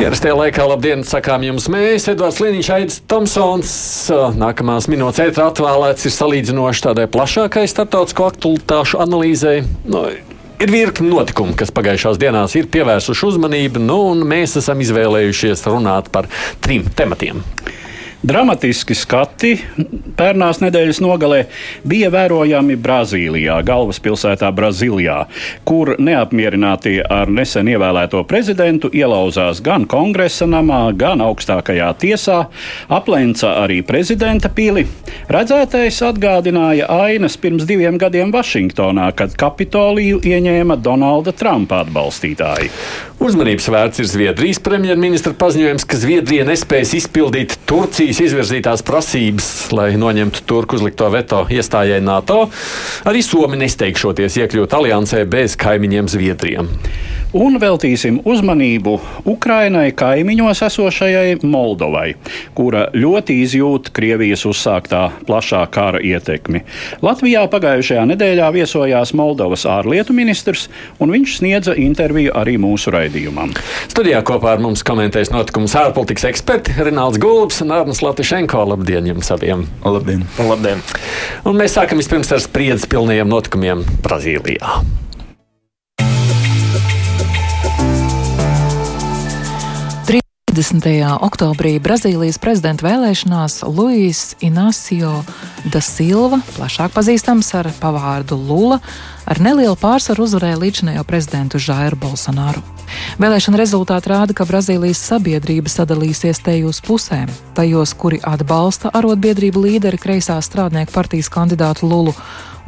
Ierastajā laikā labdien, sakām jums mēs, Edvards Liniņš, Aits Tomsons. Nākamās minūtes ētrā atvēlēts ir salīdzinoši tādai plašākai starptautisko aktualitāšu analīzei. Nu, ir virkni notikumu, kas pagājušās dienās ir pievērsuši uzmanību, nu, un mēs esam izvēlējušies runāt par trim tematiem. Dramatiski skati pērnās nedēļas nogalē bija vērojami Brazīlijā, galvaspilsētā Brazīlijā, kur neapmierinātie ar nesen ievēlēto prezidentu ielauzās gan kongresa namā, gan augstākajā tiesā, aplenca arī prezidenta pili. Redzētais atgādināja ainas pirms diviem gadiem Vašingtonā, kad Kapitoliju ieņēma Donalda Trumpa atbalstītāji. Uzmanības vērts ir Zviedrijas premjerministra paziņojums, ka Zviedrija nespēs izpildīt Turcijas izvirzītās prasības, lai noņemtu turku uzlikto veto iestājai NATO, arī Somi nesteigšoties iekļūt aliansē bez kaimiņiem Zviedrijam. Un veltīsim uzmanību Ukrainai kaimiņos esošajai Moldovai, kura ļoti izjūt Krievijas uzsāktā plašā kara ietekmi. Latvijā pagājušajā nedēļā viesojās Moldovas ārlietu ministrs, un viņš sniedza interviju arī mūsu raidījumam. Studijā kopā ar mums komentēs notikumus ārpolitikas eksperti Renāls Gulbs un Arnis Latišenko. Labdien jums abiem! Labdien! Labdien. Un mēs sākam vispirms ar spriedzes pilniem notikumiem Brazīlijā. 30. oktobrī Brazīlijas prezidenta vēlēšanās Luis Inacio da Silva, plašāk pazīstams ar pavārdu Lula, ar nelielu pārsvaru uzvarēja līdzinējo prezidentu Žairu Bolsonaru. Vēlēšana rezultāti rāda, ka Brazīlijas sabiedrība sadalīsies tajos pusēm - tajos, kuri atbalsta arotbiedrību līderi kreisās strādnieku partijas kandidātu Lulu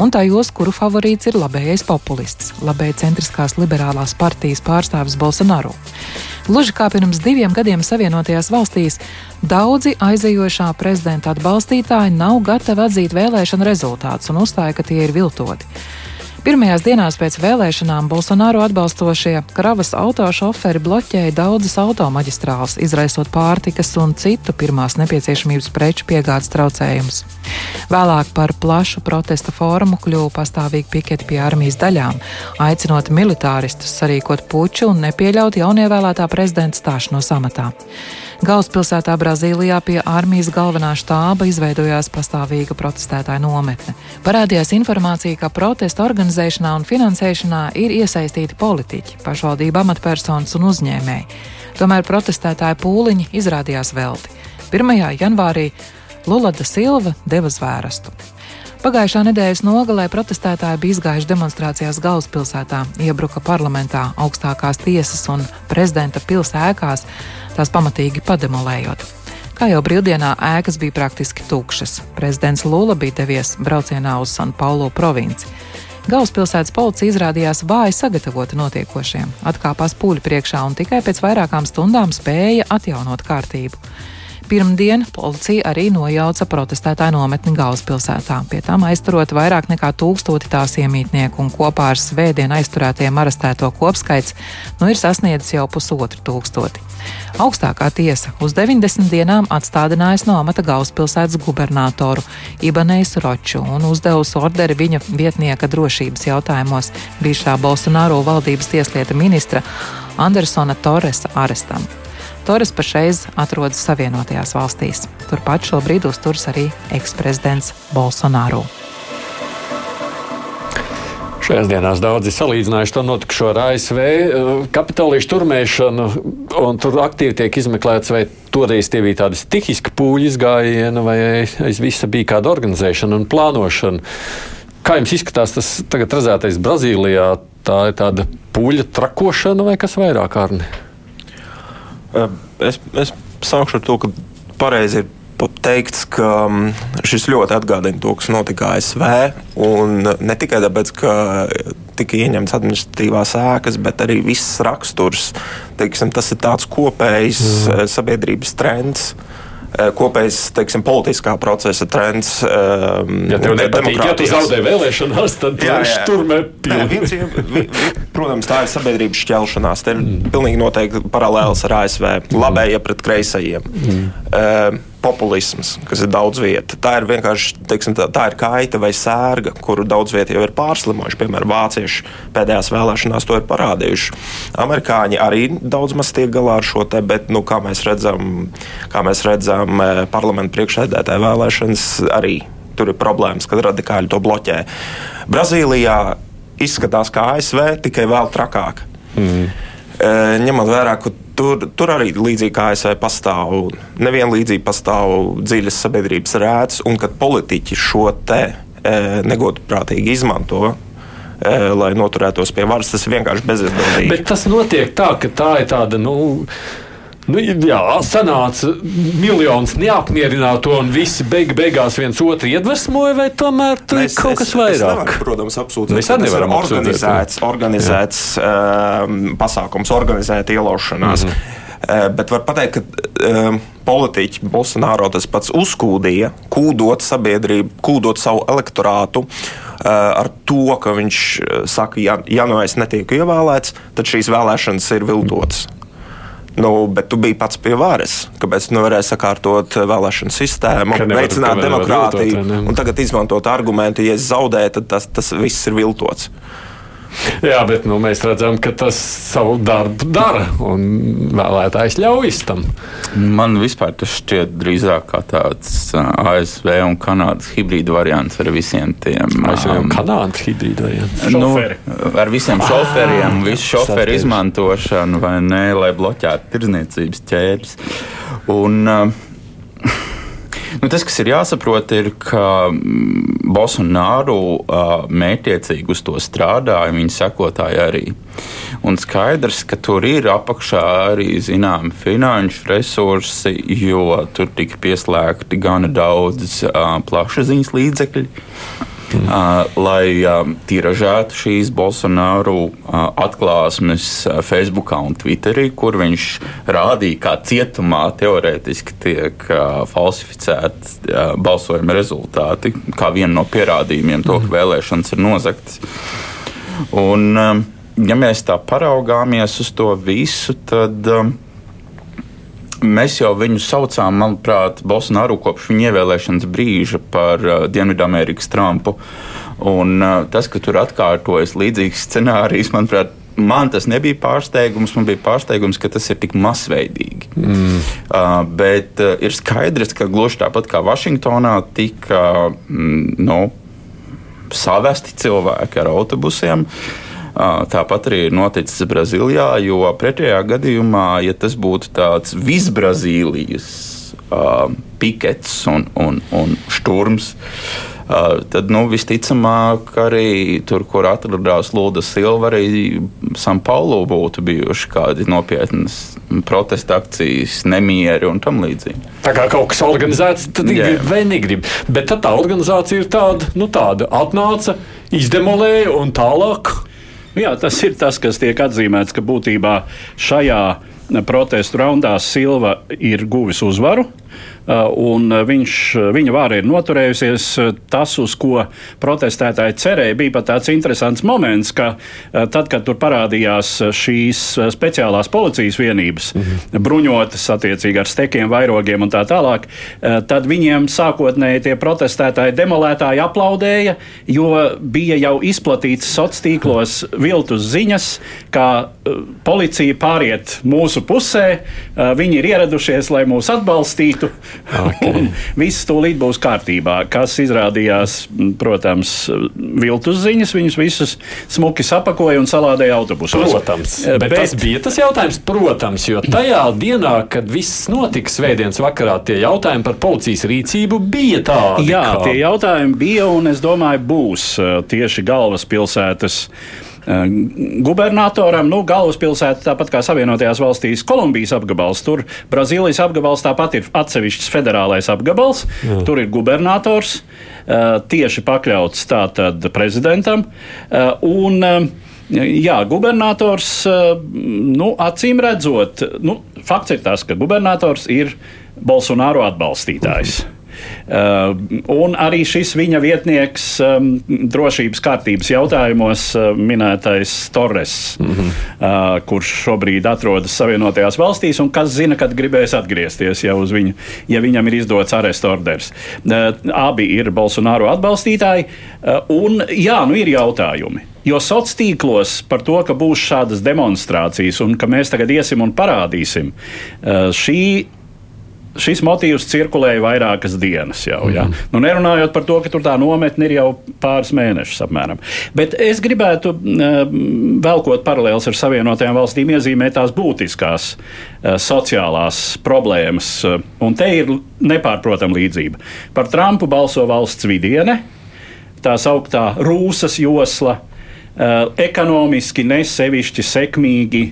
un tajos, kuru favorīts ir labējais populists, labēji centriskās liberālās partijas pārstāvis Bolsonaro. Gluži kā pirms diviem gadiem Savienotajās valstīs, daudzi aizejošā prezidenta atbalstītāji nav gatavi atzīt vēlēšanu rezultātus un uzstāja, ka tie ir viltoti. Pirmajās dienās pēc vēlēšanām Bolsonaro atbalstošie kravas autošoferi bloķēja daudzas automaģistrāles, izraisot pārtikas un citu pirmās nepieciešamības preču piegādes traucējumus. Vēlāk par plašu protesta fórumu kļuva pastāvīgi piketi pie armijas daļām, aicinot militāristus sarīkot puču un nepieļaut jaunievēlētā prezidenta stāšanos amatā. Galvaspilsētā Brazīlijā pie armijas galvenā štāba izveidojās pastāvīga protestētāja nometne. Parādījās informācija, ka protesta organizēšanā un finansēšanā ir iesaistīti politiķi, pašvaldība amatpersonas un uzņēmēji. Tomēr protestētāju pūliņi izrādījās velti. 1. janvārī Lula da Silva deva zvērstu. Pagājušā nedēļas nogalē protestētāji bija izgājuši demonstrācijās galvaspilsētā, iebruka parlamentā, augstākās tiesas un prezidenta pilsēkās, tās pamatīgi pademolējot. Kā jau brīvdienā ēkas bija praktiski tukšas, prezidents Lula bija devies braucienā uz San Paulo provinci. Galvaspilsētas policija izrādījās vāji sagatavota notiekošiem, atkāpās pūļu priekšā un tikai pēc vairākām stundām spēja atjaunot kārtību. Pirmdien policija arī nojauca protestētāju nometni galvaspilsētā, pie tam aizturot vairāk nekā tūkstoti tās iemītnieku, un kopā ar svētdien aizturētiem arestēto kopskaits nu ir sasniedzis jau pusotru tūkstoti. Augstākā tiesa uz 90 dienām atstādinājusi no amata galvaspilsētas gubernatoru Ibaneisu Roču un uzdevusi orderi viņa vietnieka drošības jautājumos bijušā Bolsonaro valdības tieslietu ministra Andersona Torresa arestam. Torres pašreiz atrodas Savienotajās valstīs. Turpat šobrīd uzturas arī eksprezidents Bolsonaro. Šajās dienās daudzi salīdzinājuši to notikušo ar ASV eh, kapitālīšu turmēšanu, un tur aktīvi tiek izmeklēts, vai toreiz tie bija tādi stihiski pūļu izgājieni, vai aiz visa bija kāda organizēšana un plānošana. Kā jums izskatās tas tagad redzētais Brazīlijā? Tā ir tāda pūļa trakošana vai kas vairāk, Arni? Es, es sākšu ar to, ka pareizi ir teikts, ka šis ļoti atgādina to, kas notika ASV. Un ne tikai tāpēc, ka tika ieņemts administratīvās ēkas, bet arī viss raksturs. Teiksim, tas ir tāds kopējs mm. sabiedrības trends. Kopējs teiksim, politiskā procesa trends. Ja tev nepatīk, ja tu zaudē vēlēšanās, tad tu turmē pilnu. Protams, tā ir sabiedrības šķelšanās. Te ir mm. pilnīgi noteikti paralēls ar ASV. Labējie pret kreisajiem. Mm. Uh, populisms, kas ir daudz vieta. Tā ir vienkārši teiksim, tā, tā ir kaita vai sērga, kuru daudz vietā jau ir pārslimojuši. Piemēram, vācieši pēdējās vēlēšanās to ir parādījuši. Amerikāņi arī daudz maz tiek galā ar šo te, bet, nu, kā mēs redzam, kā mēs redzam eh, parlamentu priekšsēdētāju vēlēšanas arī. Tur ir problēmas, kad radikāļi to bloķē. Brazīlijā izskatās kā ASV, tikai vēl trakāk. Mm. Ņemot vērā, ka Tur, tur arī līdzīgi kā ASV pastāv, neviena līdzīga pastāv dziļas sabiedrības rētas, un kad politiķi šo te e, negodprātīgi izmanto, e, lai noturētos pie varas, tas ir vienkārši bezatbildīgi. Bet tas notiek tā, ka tā ir tāda. Nu... Nu, jā, sanāca miljons neapmierināto, un visi beig, beigās viens otru iedvesmoja, vai tomēr tur ir kaut kas vairāk? Es nevaru, protams, apsūdzēt. Mēs arī nevaram organizēts, organizēts uh, pasākums, organizēta ielaušanās. Mm -hmm. Uh, bet var teikt, ka uh, politiķi Bolsonaro tas pats uzkūdīja, kūdot sabiedrību, kūdot savu elektorātu uh, ar to, ka viņš saka, ja, ja nu es netieku ievēlēts, tad šīs vēlēšanas ir viltotas. Mm. Nu, bet tu biji pats pie varas. Kāpēc tu nevarēji sakārtot vēlēšanu sistēmu, veicināt demokrātiju un tagad izmantot argumentu, ja es zaudēju, tad tas, tas viss ir viltots. Jā, bet nu, mēs redzam, ka tas savu darbu dara un vēlētājs ļauj tam. Man vispār tas šķiet drīzāk kā tāds ASV un Kanādas hibrīda variants ar visiem tiem. ASV un Kanādas hibrīda variants. Nu, ar visiem šoferiem, visu šoferu izmantošanu vai nē, lai bloķētu tirdzniecības ķēdes. Un, uh, Nu, tas, kas ir jāsaprot, ir, ka mm, Bolsonaro uh, mētiecīgi uz to strādāja, viņa sekotāji arī. Un skaidrs, ka tur ir apakšā arī zināmi finanšu resursi, jo tur tika pieslēgti gana daudz uh, plašsaziņas līdzekļu uh, lai uh, tiražētu šīs Bolsonaro uh, atklāsmes uh, Facebook un Twitterī, kur viņš rādīja, kā cietumā teorētiski tiek uh, falsificēti uh, balsojuma rezultāti, kā viena no pierādījumiem to, ka mhm. vēlēšanas ir nozagtas. Un, um, ja mēs tā paraugāmies uz to visu, tad um, Mēs jau viņu saucām, manuprāt, Bolsonaru kopš viņa ievēlēšanas brīža par uh, Dienvidamerikas Trumpu. Un, uh, tas, ka tur atkārtojas līdzīgs scenārijs, manuprāt, man tas nebija pārsteigums. Man bija pārsteigums, ka tas ir tik masveidīgi. Mm. Uh, bet uh, ir skaidrs, ka gluži tāpat kā Vašingtonā tika mm, nu, savesti cilvēki ar autobusiem. Uh, Tāpat arī ir noticis Brazīlijā, jo pretējā gadījumā, ja tas būtu tāds visbrazīlijas pikets un, un, un šturms, tad nu, visticamāk arī tur, kur atradās Lūda Silva, arī Sanpaulu būtu bijuši kādi nopietnas protesta akcijas, nemieri un tam līdzīgi. Tā kā kaut kas organizēts, tad grib vai negrib. Bet tā organizācija ir tāda, nu tāda atnāca, izdemolēja un tālāk Jā, tas ir tas, kas tiek atzīmēts, ka būtībā šajā protestu raundā Silva ir guvis uzvaru. Uh, un uh, viņš, uh, viņa vāra ir noturējusies. Tas, uz ko protestētāji cerēja, bija pat tāds interesants moments, ka tad, kad tur parādījās šīs speciālās policijas vienības, -hmm. bruņotas attiecīgi ar stekiem, vairogiem un tā tālāk, tad viņiem sākotnēji tie protestētāji demolētāji aplaudēja, jo bija jau izplatīts sociālos tīklos viltus ziņas, ka policija pāriet mūsu pusē, viņi ir ieradušies, lai mūs atbalstītu. Okay. Viss tūlīt būs kārtībā. Kas izrādījās, protams, viltus ziņas, viņus visus smuki sapakoja un salādēja autobusos. Protams, bet, bet tas bija tas jautājums, protams, jo tajā dienā, kad viss notika svētdienas vakarā, tie jautājumi par policijas rīcību bija tādi. Jā, kā... tie jautājumi bija un es domāju, būs uh, tieši galvaspilsētas Eh, gubernatoram. Nu, galvaspilsēta, tāpat kā Savienotajās valstīs, Kolumbijas apgabals. Tur Brazīlijas apgabals tāpat ir atsevišķs federālais apgabals. Jā. Tur ir gubernators eh, tieši pakļauts tātad prezidentam. Eh, un, Jā, gubernators, nu, acīm redzot, nu, fakts ir tas, ka gubernators ir Bolsonaro atbalstītājs. Uh, un arī šis viņa vietnieks um, drošības kārtības jautājumos uh, minētais Torres, mm -hmm. uh, kurš šobrīd atrodas Savienotajās valstīs un kas zina, kad gribēs atgriezties, ja, viņu, ja viņam ir izdots arestu orders. Uh, abi ir Bolsonaro atbalstītāji, uh, un jā, nu ir jautājumi. Jo sociālos tīklos par to, ka būs šādas demonstrācijas un ka mēs tagad iesim un parādīsim, uh, šī šis motīvs cirkulēja vairākas dienas jau. Ja? Mm. Nu, nerunājot par to, ka tur tā nometne ir jau pāris mēnešus apmēram. Bet es gribētu, velkot paralēlus ar Savienotajām valstīm, iezīmēt tās būtiskās sociālās problēmas. Un te ir nepārprotama līdzība. Par Trumpu balso valsts vidiene, tā sauktā Rūsas josla, ekonomiski nesevišķi sekmīgi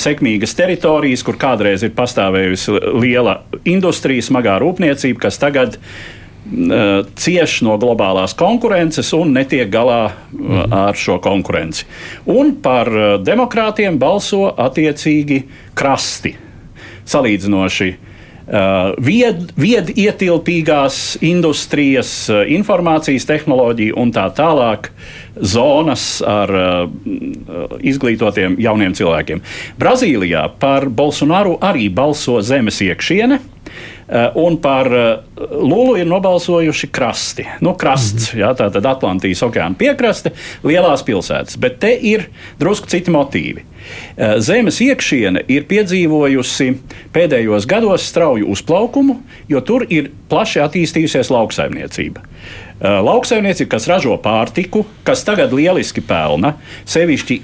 sekmīgas teritorijas, kur kādreiz ir pastāvējusi liela industrija, smagā rūpniecība, kas tagad uh, cieš no globālās konkurences un netiek galā uh, ar šo konkurenci. Un par uh, demokrātiem balso attiecīgi krasti. Salīdzinoši uh, Uh, vied, viedietilpīgās industrijas, uh, informācijas tehnoloģija un tā tālāk zonas ar uh, izglītotiem jauniem cilvēkiem. Brazīlijā par Bolsonaru arī balso zemes iekšiene. Eh, un par eh, Lulu ir nobalsojuši krasti. Nu, krasts, mm -hmm. jā, tā tad Atlantijas okeāna piekraste, lielās pilsētas. Bet te ir drusku citi motīvi. Eh, zemes iekšiene ir piedzīvojusi pēdējos gados strauju uzplaukumu, jo tur ir plaši attīstījusies lauksaimniecība. Lauksaimniecība, kas ražo pārtiku, kas tagad lieliski pelna, sevišķi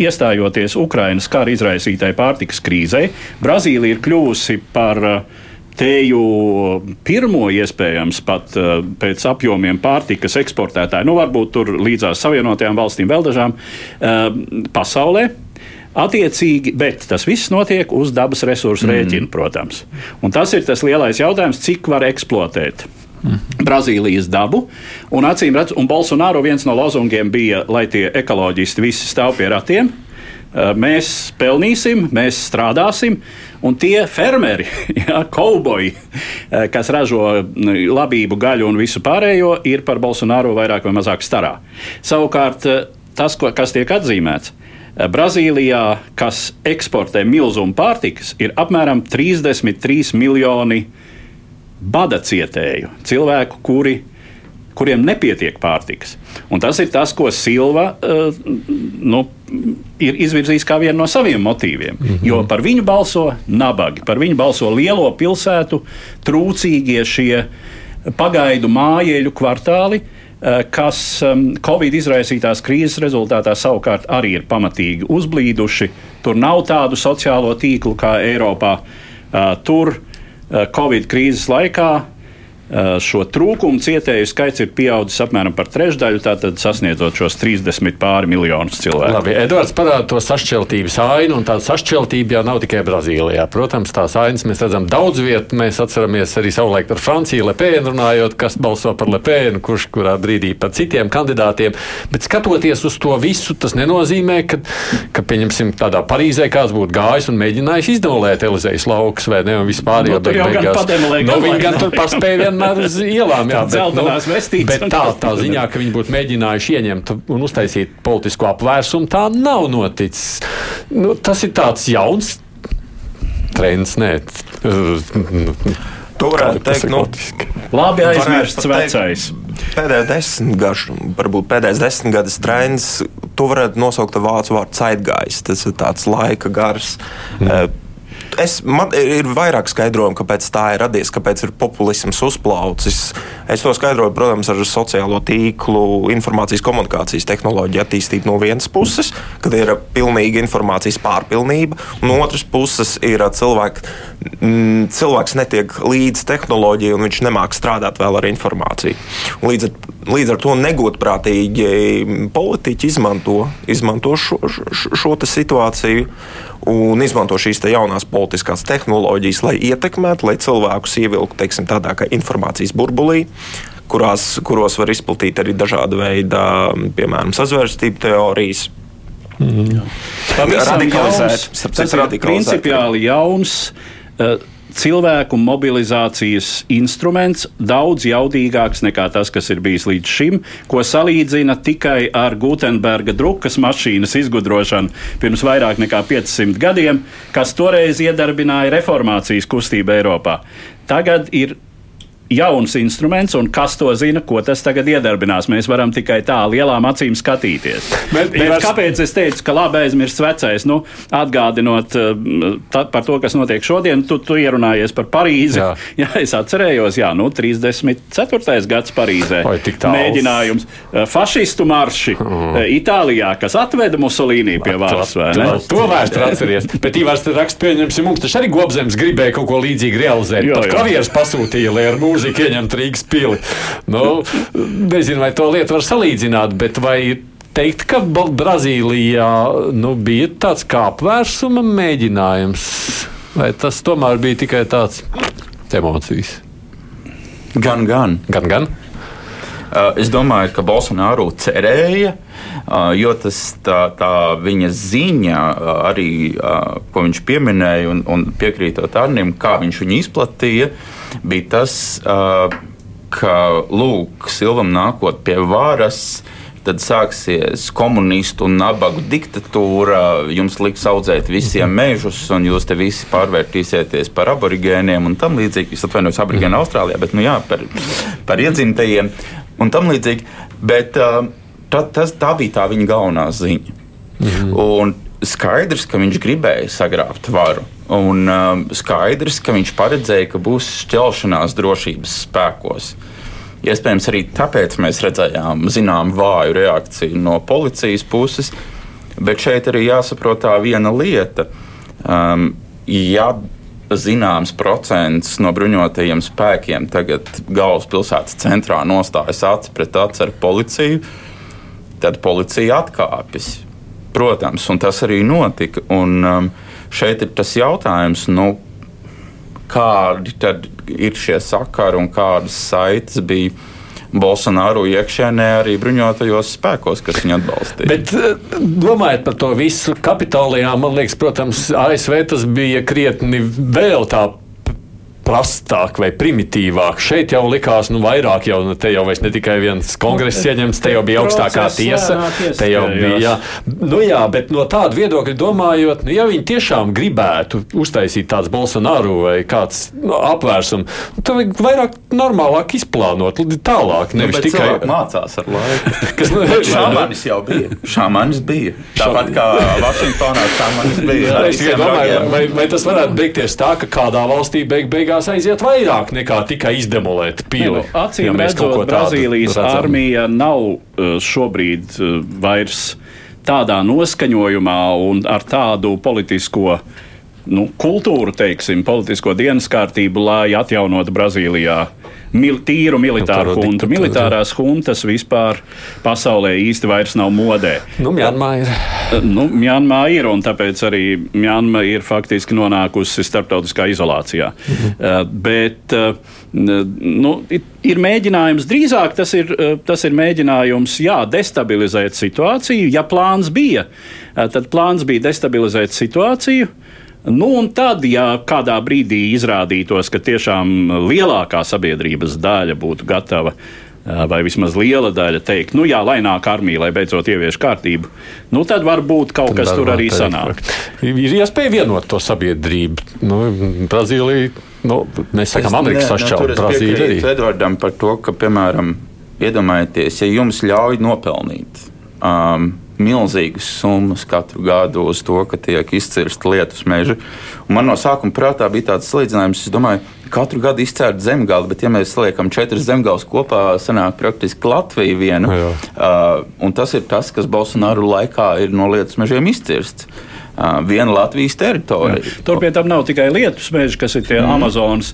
iestājoties Ukrainas kara izraisītai pārtikas krīzei, Brazīlija ir kļuvusi par uh, Teju pirmo iespējams pat uh, pēc apjomiem pārtikas eksportētāju, nu varbūt tur līdzās Savienotajām valstīm vēl dažām uh, pasaulē. Attiecīgi, bet tas viss notiek uz dabas resursu mm. rēķina, protams. Un tas ir tas lielais jautājums, cik var eksploatēt Brazīlijas dabu. Un acīm redzot, un Bolsonaro viens no lozungiem bija, lai tie ekoloģisti visi stāv pie ratiem. Mēs pelnīsim, mēs strādāsim, un tie fermeri, ja, kauboji, kas ražo labību, gaļu un visu pārējo, ir par Bolsonaro vairāk vai mazāk starā. Savukārt, tas, ko, kas tiek atzīmēts, Brazīlijā, kas eksportē milzumu pārtikas, ir apmēram 33 miljoni eiro bada cietēju, cilvēku, kuri, kuriem nepietiek pārtikas. Un tas ir tas, ko Silva uh, nu, ir izvirzījis kā vienu no saviem motīviem. Mm -hmm. Jo par viņu balso nabagi, par viņu balso lielo pilsētu trūcīgie šie pagaidu mājēļu kvartāli. Uh, kas um, Covid izraisītās krīzes rezultātā savukārt arī ir pamatīgi uzblīduši. Tur nav tādu sociālo tīklu kā Eiropā. Uh, tur Eh, Covid krīzes laikā Eh, šo trūkumu cietēju skaits ir pieaudzis apmēram par trešdaļu, tātad sasniedzot šos 30 pāri miljonus cilvēku. Labi, Edvards parāda to sašķeltības ainu, un tāda sašķeltība jau nav tikai Brazīlijā. Protams, tās ainas mēs redzam daudz vietā. Mēs atceramies arī savulaik par Franciju Lepēnu runājot, kas balso par Lepēnu, kurš kurā brīdī par citiem kandidātiem. Bet skatoties uz to visu, tas nenozīmē, ka, ka pieņemsim, tādā Parīzē kāds būtu gājis un mēģinājis izdolēt Elizejas laukus vai ne, un vispār jau no, beig, beigās. No, viņi gan tur paspēja vienmēr uz ielām. Jā, bet, nu, bet tā, tā ziņā, ka viņi būtu mēģinājuši ieņemt un uztaisīt politisko apvērsumu, tā nav noticis. Nu, tas ir tāds jauns trends. Nē. To varētu teikt, nu, labi aizmirsts vecais. Pēdējais desmitgadus, varbūt pēdējais desmitgadus trends, to varētu nosaukt ar vācu vārdu ceitgājs. Tas ir tāds laika gars. Mm es, man ir vairāk skaidrojumu, kāpēc tā ir radies, kāpēc ir populisms uzplaucis. Es to skaidroju, protams, ar sociālo tīklu, informācijas komunikācijas tehnoloģiju attīstību no vienas puses, kad ir pilnīga informācijas pārpilnība, un otras puses ir cilvēki, mm, cilvēks netiek līdz tehnoloģijai, un viņš nemāk strādāt vēl ar informāciju. Līdz ar Līdz ar to negodprātīgi politiķi izmanto, izmanto šo, šo, šo situāciju un izmanto šīs jaunās politiskās tehnoloģijas, lai ietekmētu, lai cilvēkus ievilktu teiksim, tādā kā informācijas burbulī, kurās, kuros var izplatīt arī dažāda veida, piemēram, sazvērstību teorijas. Mm. Radikalizēt, tas ir principiāli jauns. Uh, cilvēku mobilizācijas instruments daudz jaudīgāks nekā tas, kas ir bijis līdz šim, ko salīdzina tikai ar Gutenberga drukas mašīnas izgudrošanu pirms vairāk nekā 500 gadiem, kas toreiz iedarbināja reformācijas kustību Eiropā. Tagad ir jauns instruments, un kas to zina, ko tas tagad iedarbinās. Mēs varam tikai tā lielām acīm skatīties. Bet, Bet vairs... kāpēc es teicu, ka labi aizmirst vecais? Nu, atgādinot tā, par to, kas notiek šodien, tu, tu ierunājies par Parīzi. Jā, jā es atcerējos, jā, nu, 34. gads Parīzē. Oi, Mēģinājums uh, fašistu marši mm. Itālijā, kas atveda Musolīnī pie varas. To, vēsturi atceries. Bet Ivars raksts, pieņemsim, mums taču arī Gobzems gribēja kaut ko līdzīgu realizēt. Jo, Pat kavieres pasūtīja, lai mūziku ieņemt Rīgas pili. Nu, nezinu, vai to lietu var salīdzināt, bet vai teikt, ka Brazīlijā nu, bija tāds kā apvērsuma mēģinājums, vai tas tomēr bija tikai tāds emocijas? Gan, gan. gan, gan. Uh, es domāju, ka Bolsonaro cerēja, uh, jo tas tā, tā viņa ziņa, uh, arī ko viņš pieminēja, un, un piekrītot Arnim, kā viņš viņu izplatīja, bija tas, ka Lūk, Silvam nākot pie varas tad sāksies komunistu un nabagu diktatūra. Jums liks audzēt visiem mhm. mežus, un jūs te visi pārvērtīsieties par aborigēniem un tam līdzīgi. Es atvainojos, aborigēni mhm. Austrālijā, bet nu jā, par, par iedzimtajiem un tam līdzīgi. Bet tā, tas, tā bija tā viņa galvenā ziņa. Mhm. Un skaidrs, ka viņš gribēja sagrābt varu. Un um, skaidrs, ka viņš paredzēja, ka būs šķelšanās drošības spēkos. Iespējams, arī tāpēc mēs redzējām zināmu vāju reakciju no policijas puses. Bet šeit arī jāsaprot tā viena lieta. Um, ja zināms procents no bruņotajiem spēkiem tagad galvaspilsētas centrā nostājas acis pret aci ar policiju, tad policija atkāpjas. Protams, un tas arī notika. Un, um, šeit ir tas jautājums, nu, kādi tad ir šie sakari un kādas saites bija. Bolsonaro iekšēnē arī bruņotajos spēkos, kas viņu atbalstīja. Bet eh, domājot par to visu kapitālijā, man liekas, protams, ASV tas bija krietni vēl tā prastāk vai primitīvāk. Šeit jau likās, nu, vairāk jau, nu, te jau ne tikai viens kongress nu, ieņemts, te jau bija augstākā tiesa. Te jau bija, jā. Nu, jā, bet no tāda viedokļa domājot, nu, ja viņi tiešām gribētu uztaisīt tāds Bolsonaro vai kāds nu, apvērsums, nu, tad vajag vairāk normālāk izplānot, tālāk, nu, nevis nu, tikai mācās ar laiku. Kas, nu, šāmanis jau bija. Šāmanis bija. Tāpat kā Vašingtonā šāmanis bija. Es domāju, vai, vai tas varētu beigties tā, ka kādā valstī beig beigās beigās aiziet vairāk nekā tikai izdemolēt pili. Nu, acīm ja redzot, Brazīlijas redzam. armija nav uh, šobrīd uh, vairs tādā noskaņojumā un ar tādu politisko nu, kultūru, teiksim, politisko dienas kārtību, lai atjaunotu Brazīlijā mil, tīru militāru huntu. Militārās huntas vispār pasaulē īsti vairs nav modē. Nu, Mjanmā ir. Nu, Mjanmā ir, un tāpēc arī Mjanmā ir faktiski nonākusi starptautiskā izolācijā. Mhm. Uh, bet uh, nu, ir mēģinājums, drīzāk tas ir, uh, tas ir mēģinājums, jā, destabilizēt situāciju. Ja plāns bija, tad plāns bija destabilizēt situāciju. Nu, un tad, ja kādā brīdī izrādītos, ka tiešām lielākā sabiedrības daļa būtu gatava vai vismaz liela daļa teikt, nu jā, lai nāk armija, lai beidzot ievieš kārtību, nu tad varbūt kaut tad kas tur arī sanāk. Ir iespēja vienot to sabiedrību. Nu, Brazīlija, nu, mēs sakām, Amerikas sašķelta. Brazīlija arī. Edvardam par to, ka, piemēram, iedomājieties, ja jums ļauj nopelnīt. Um, milzīgas summas katru gadu uz to, ka tiek izcirsta lietus meži. Un man no sākuma prātā bija tāds salīdzinājums, es domāju, katru gadu izcērt zemgali, bet ja mēs saliekam četras zemgales kopā, sanāk praktiski Latviju vienu. Uh, un tas ir tas, kas Bolsonaro laikā ir no lietus mežiem izcirsts. viena Latvijas teritorija. Jā. Tur pie tam nav tikai lietus meži, kas ir tie mm. Amazonas.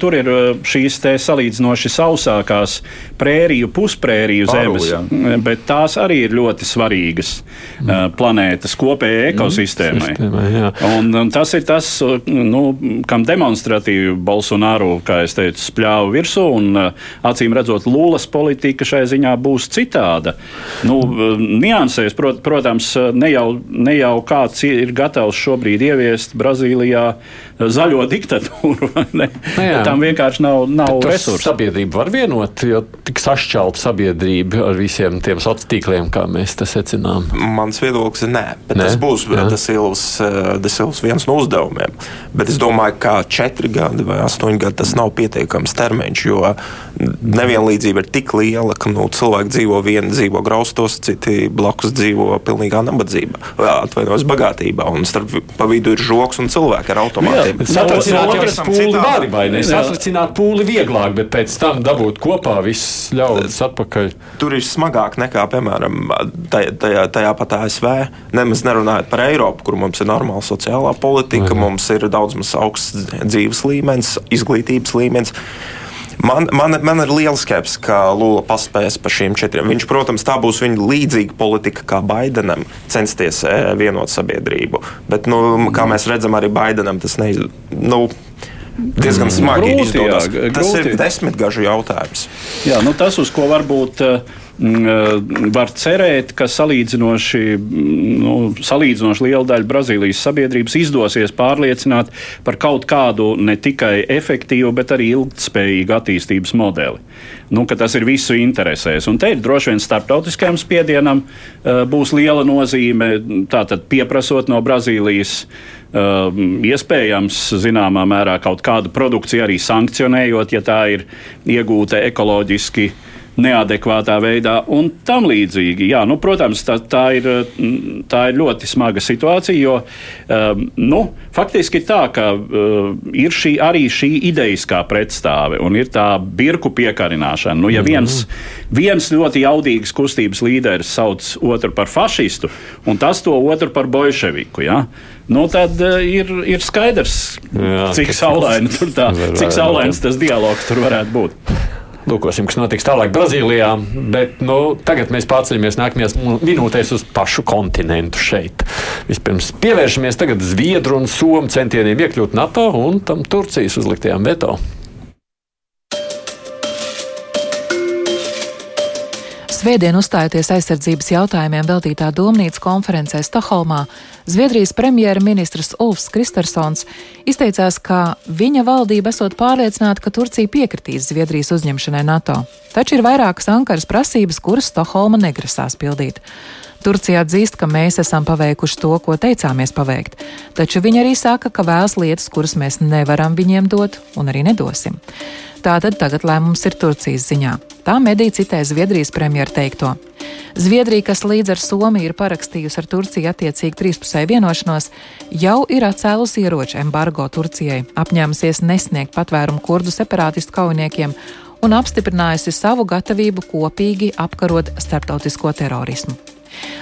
Tur ir šīs salīdzinoši sausākās prēriju, pusprēriju Paru, zemes, jā. bet tās arī ir ļoti svarīgas mm. planētas kopējai mhm. ekosistēmai. Mm. Sistēmai, un, un tas ir tas, nu, kam demonstratīvi Bolsonaro, kā es teicu, spļāva virsū, un acīm redzot, Lūlas politika šai ziņā būs citāda. Nu, niansēs, prot, protams, ne jau, ne jau kāds ir gatavs šobrīd ieviest Brazīlijā zaļo diktatūru. Nu Tam vienkārši nav, nav resursu. Sabiedrība var vienot, jo tik sašķelta sabiedrība ar visiem tiem sociāliem tīkliem, kā mēs to secinām. Mans viedoklis ir nē, bet nē? tas būs Desilvas, Desilvas viens no uzdevumiem. Bet es domāju, ka četri gadi vai astoņi gadi tas nav pietiekams termiņš, jo nevienlīdzība ir tik liela, ka nu, cilvēki dzīvo vieni dzīvo graustos, citi blakus dzīvo pilnīgā nabadzībā, atvainojos bagātībā, un starp pa vidu ir žoks un cilvēki ar automātiem. Satricināt pūli var, vai ne? Satricināt pūli vieglāk, bet pēc tam dabūt kopā viss ļaudis atpakaļ. Tur ir smagāk nekā, piemēram, tajā, tajā, tajā pat ASV. Nemaz nerunājot par Eiropu, kur mums ir normāla sociālā politika, mhm. mums ir daudz maz augsts dzīves līmenis, izglītības līmenis. Man, man, man ir liela skepse, ka Lula paspēs par šiem četriem. Viņš, protams, tā būs viņa līdzīga politika kā Baidenam, censties e, vienot sabiedrību. Bet, nu, kā mēs redzam, arī Baidenam tas neizdodas. Nu, diezgan smagi grūti, izdodas. Jā, tas grūti. ir desmitgažu jautājums. Jā, nu tas, uz ko varbūt eh, var cerēt, ka salīdzinoši, mm, nu, salīdzinoši liela daļa Brazīlijas sabiedrības izdosies pārliecināt par kaut kādu ne tikai efektīvu, bet arī ilgspējīgu attīstības modeli. Nu, tas ir visu interesēs. Un te ir droši vien starptautiskajam spiedienam uh, būs liela nozīme. Tātad pieprasot no Brazīlijas uh, iespējams, zināmā mērā, kaut kādu produkciju arī sankcionējot, ja tā ir iegūta ekoloģiski uh, neadekvātā veidā un tam līdzīgi. Jā, nu, protams, tā, tā, ir, tā ir ļoti smaga situācija, jo um, nu, faktiski tā, ka uh, ir šī, arī šī idejiskā pretstāve un ir tā birku piekarināšana. Nu, ja mhm. viens, viens ļoti jaudīgs kustības līderis sauc otru par fašistu un tas to otru par bolševiku, ja? nu, tad uh, ir, ir skaidrs, Jā, cik saulaini tas dialogs tur varētu būt. Lūkosim, kas notiks tālāk Brazīlijā. Bet nu, tagad mēs pārceļamies nākamajās minūtēs uz pašu kontinentu šeit. Vispirms pievēršamies Zviedru un Somu centieniem iekļūt NATO un tam Turcijas uzliktajām veto. Svētdien uzstājoties aizsardzības jautājumiem veltītā domnīcas konferencē Stokholmā, Zviedrijas premjerministrs Ulfs Kristersons izteicās, ka viņa valdība esot pārliecināta, ka Turcija piekritīs Zviedrijas uzņemšanai NATO. Taču ir vairākas Ankaras prasības, kuras Stokholma negrasās pildīt. Turcija atzīst, ka mēs esam paveikuši to, ko teicāmies paveikt, taču viņi arī saka, ka vēlas lietas, kuras mēs nevaram viņiem dot un arī nedosim. Tātad tagad lēmums ir Turcijas ziņā. Tā medija citē Zviedrijas premjeru teikto. Zviedrija, kas līdz ar Somiju ir parakstījusi ar Turciju attiecīgi trīspusēju vienošanos, jau ir atcēlusi ieroču embargo Turcijai, apņēmusies nesniegt patvērumu kurdu separātistu kaujiniekiem un apstiprinājusi savu gatavību kopīgi apkarot starptautisko terorismu.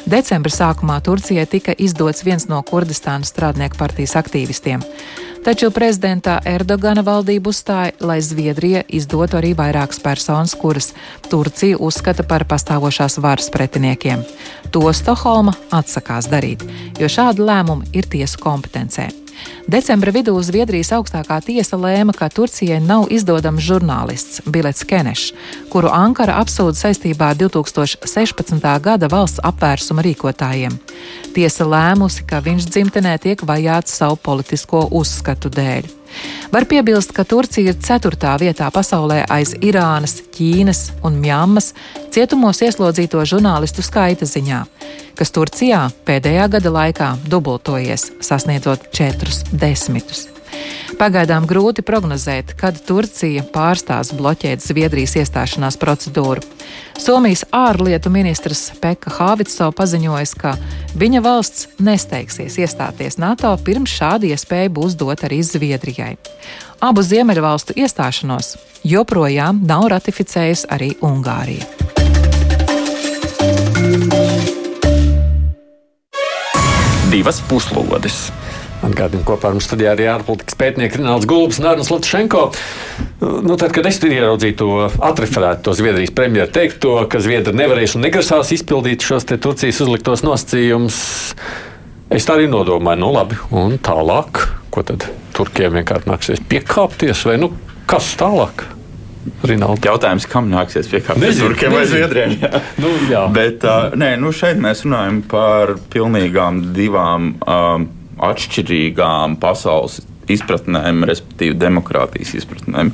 Decembra sākumā Turcijai tika izdots viens no Kurdistānas strādnieku partijas aktīvistiem. Taču prezidentā Erdogana valdība uzstāja, lai Zviedrija izdotu arī vairākas personas, kuras Turcija uzskata par pastāvošās varas pretiniekiem. To Stokholma atsakās darīt, jo šādi lēmumi ir tiesu kompetencē. Decembra vidū Zviedrijas augstākā tiesa lēma, ka Turcijai nav izdodams žurnālists Bilets Kenešs, kuru Ankara apsūdz saistībā ar 2016. gada valsts apvērsuma rīkotājiem. Tiesa lēmusi, ka viņš dzimtenē tiek vajāts savu politisko uzskatu dēļ. Var piebilst, ka Turcija ir ceturtā vietā pasaulē aiz Irānas, Ķīnas un Mjāmas cietumos ieslodzīto žurnālistu skaita ziņā, kas Turcijā pēdējā gada laikā dubultojies, sasniedzot četrus desmitus. Pagaidām grūti prognozēt, kad Turcija pārstās bloķēt Zviedrijas iestāšanās procedūru. Somijas ārlietu ministrs Pekka Hāvitso paziņoja, ka viņa valsts nesteigsies iestāties NATO pirms šāda iespēja būs dot arī Zviedrijai. Abu Ziemeļvalstu iestāšanos joprojām nav ratificējusi arī Ungārija. divas puslodes. Atgādājot, kopā ar mums studijā arī ārpolitikas pētnieks Rināls Gulbs un Arnēs Latšenko. Nu, tad, kad es tur ieraudzīju to atreferētu, to Zviedrijas premjeru teikto, ka Zviedri nevarēs un negrasās izpildīt šos Turcijas uzliktos nosacījumus, es tā arī nodomāju, nu labi, un tālāk, ko tad Turkiem vienkārši nāksies piekāpties, vai nu kas tālāk? Rinaldi. Jautājums, kam nāksies piekāpties Turkiem vai Zviedrijam? Jā. Nu, jā. Bet uh, nē, nu šeit mēs runājam par pilnīgām divām um, atšķirīgām pasaules izpratnēm, respektīvi demokrātijas izpratnēm,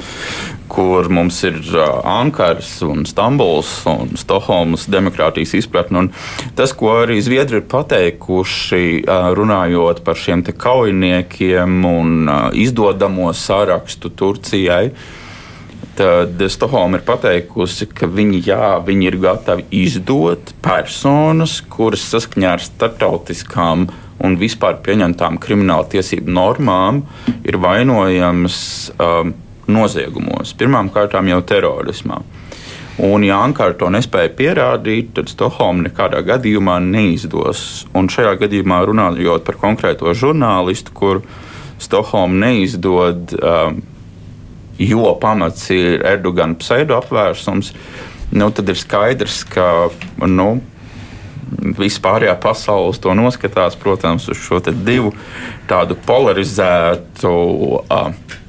kur mums ir uh, Ankaras un Stambuls un Stokholmas demokrātijas izpratne. Un tas, ko arī Zviedri ir pateikuši, uh, runājot par šiem kaujiniekiem un uh, izdodamo sarakstu Turcijai. Tad Stokholma ir pateikusi, ka viņi, jā, viņi ir gatavi izdot personas, kuras saskaņā ar starptautiskām uh, un vispār pieņemtām krimināla tiesību normām ir vainojamas um, noziegumos, pirmkārt jau terorismā. Un, ja Ankara to nespēja pierādīt, tad Stokholma nekādā gadījumā neizdos. Un šajā gadījumā runājot par konkrēto žurnālistu, kur Stokholma neizdod, um, jo pamats ir Erdogana pseido apvērsums, nu, tad ir skaidrs, ka nu, vispārējā pasaule to noskatās, protams, uz šo divu tādu polarizētu. Uh,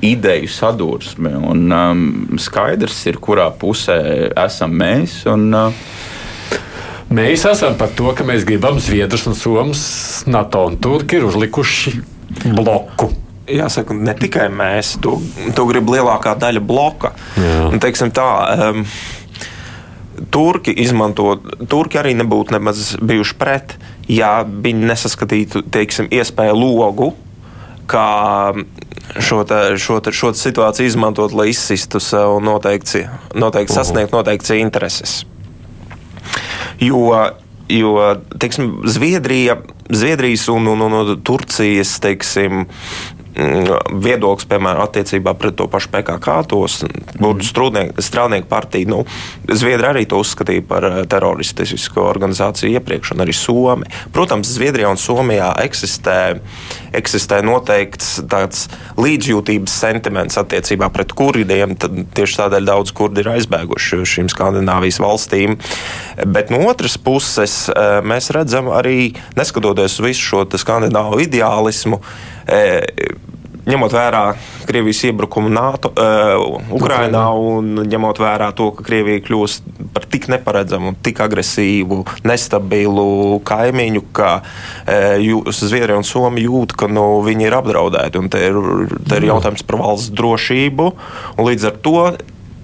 ideju sadursmi. Un, um, skaidrs ir, kurā pusē esam mēs. Un, uh, mēs esam par to, ka mēs gribam Zviedrus un Somas, NATO un Turki ir uzlikuši bloku. Jāsaka, ne tikai mēs, to, to grib lielākā daļa bloka. Un, teiksim, tā, um, Turki izmanto, Turki arī nebūtu nemaz bijuši pret, ja viņi nesaskatītu teiksim, iespēju logu, kā šo, te, šo, te, šo situāciju izmantot, lai izsistu sev noteikti, noteikti sasniegt noteikts intereses. Jo, jo teiksim, Zviedrija, Zviedrijas un, un, un Turcijas teiksim, viedoklis, piemēram, attiecībā pret to pašu PKK, tos būtu strādnieku partiju. Nu, Zviedri arī to uzskatīja par eh, teroristisku organizāciju iepriekš, un arī Somi. Protams, Zviedrijā un Somijā eksistē, eksistē noteikts tāds līdzjūtības sentiments attiecībā pret kurdiem. Tieši tādēļ daudz kurdi ir aizbēguši šīm Skandināvijas valstīm. Bet no otras puses, eh, mēs redzam arī, neskatoties uz visu šo skandināvu ideālismu, ņemot vērā Krievijas iebrukumu NATO, uh, Ukrainā un ņemot vērā to, ka Krievija kļūst par tik neparedzamu, tik agresīvu, nestabilu kaimiņu, ka uh, Zviedrija un Somija jūt, ka nu, viņi ir apdraudēti. Te ir, te ir jautājums par valsts drošību, līdz ar to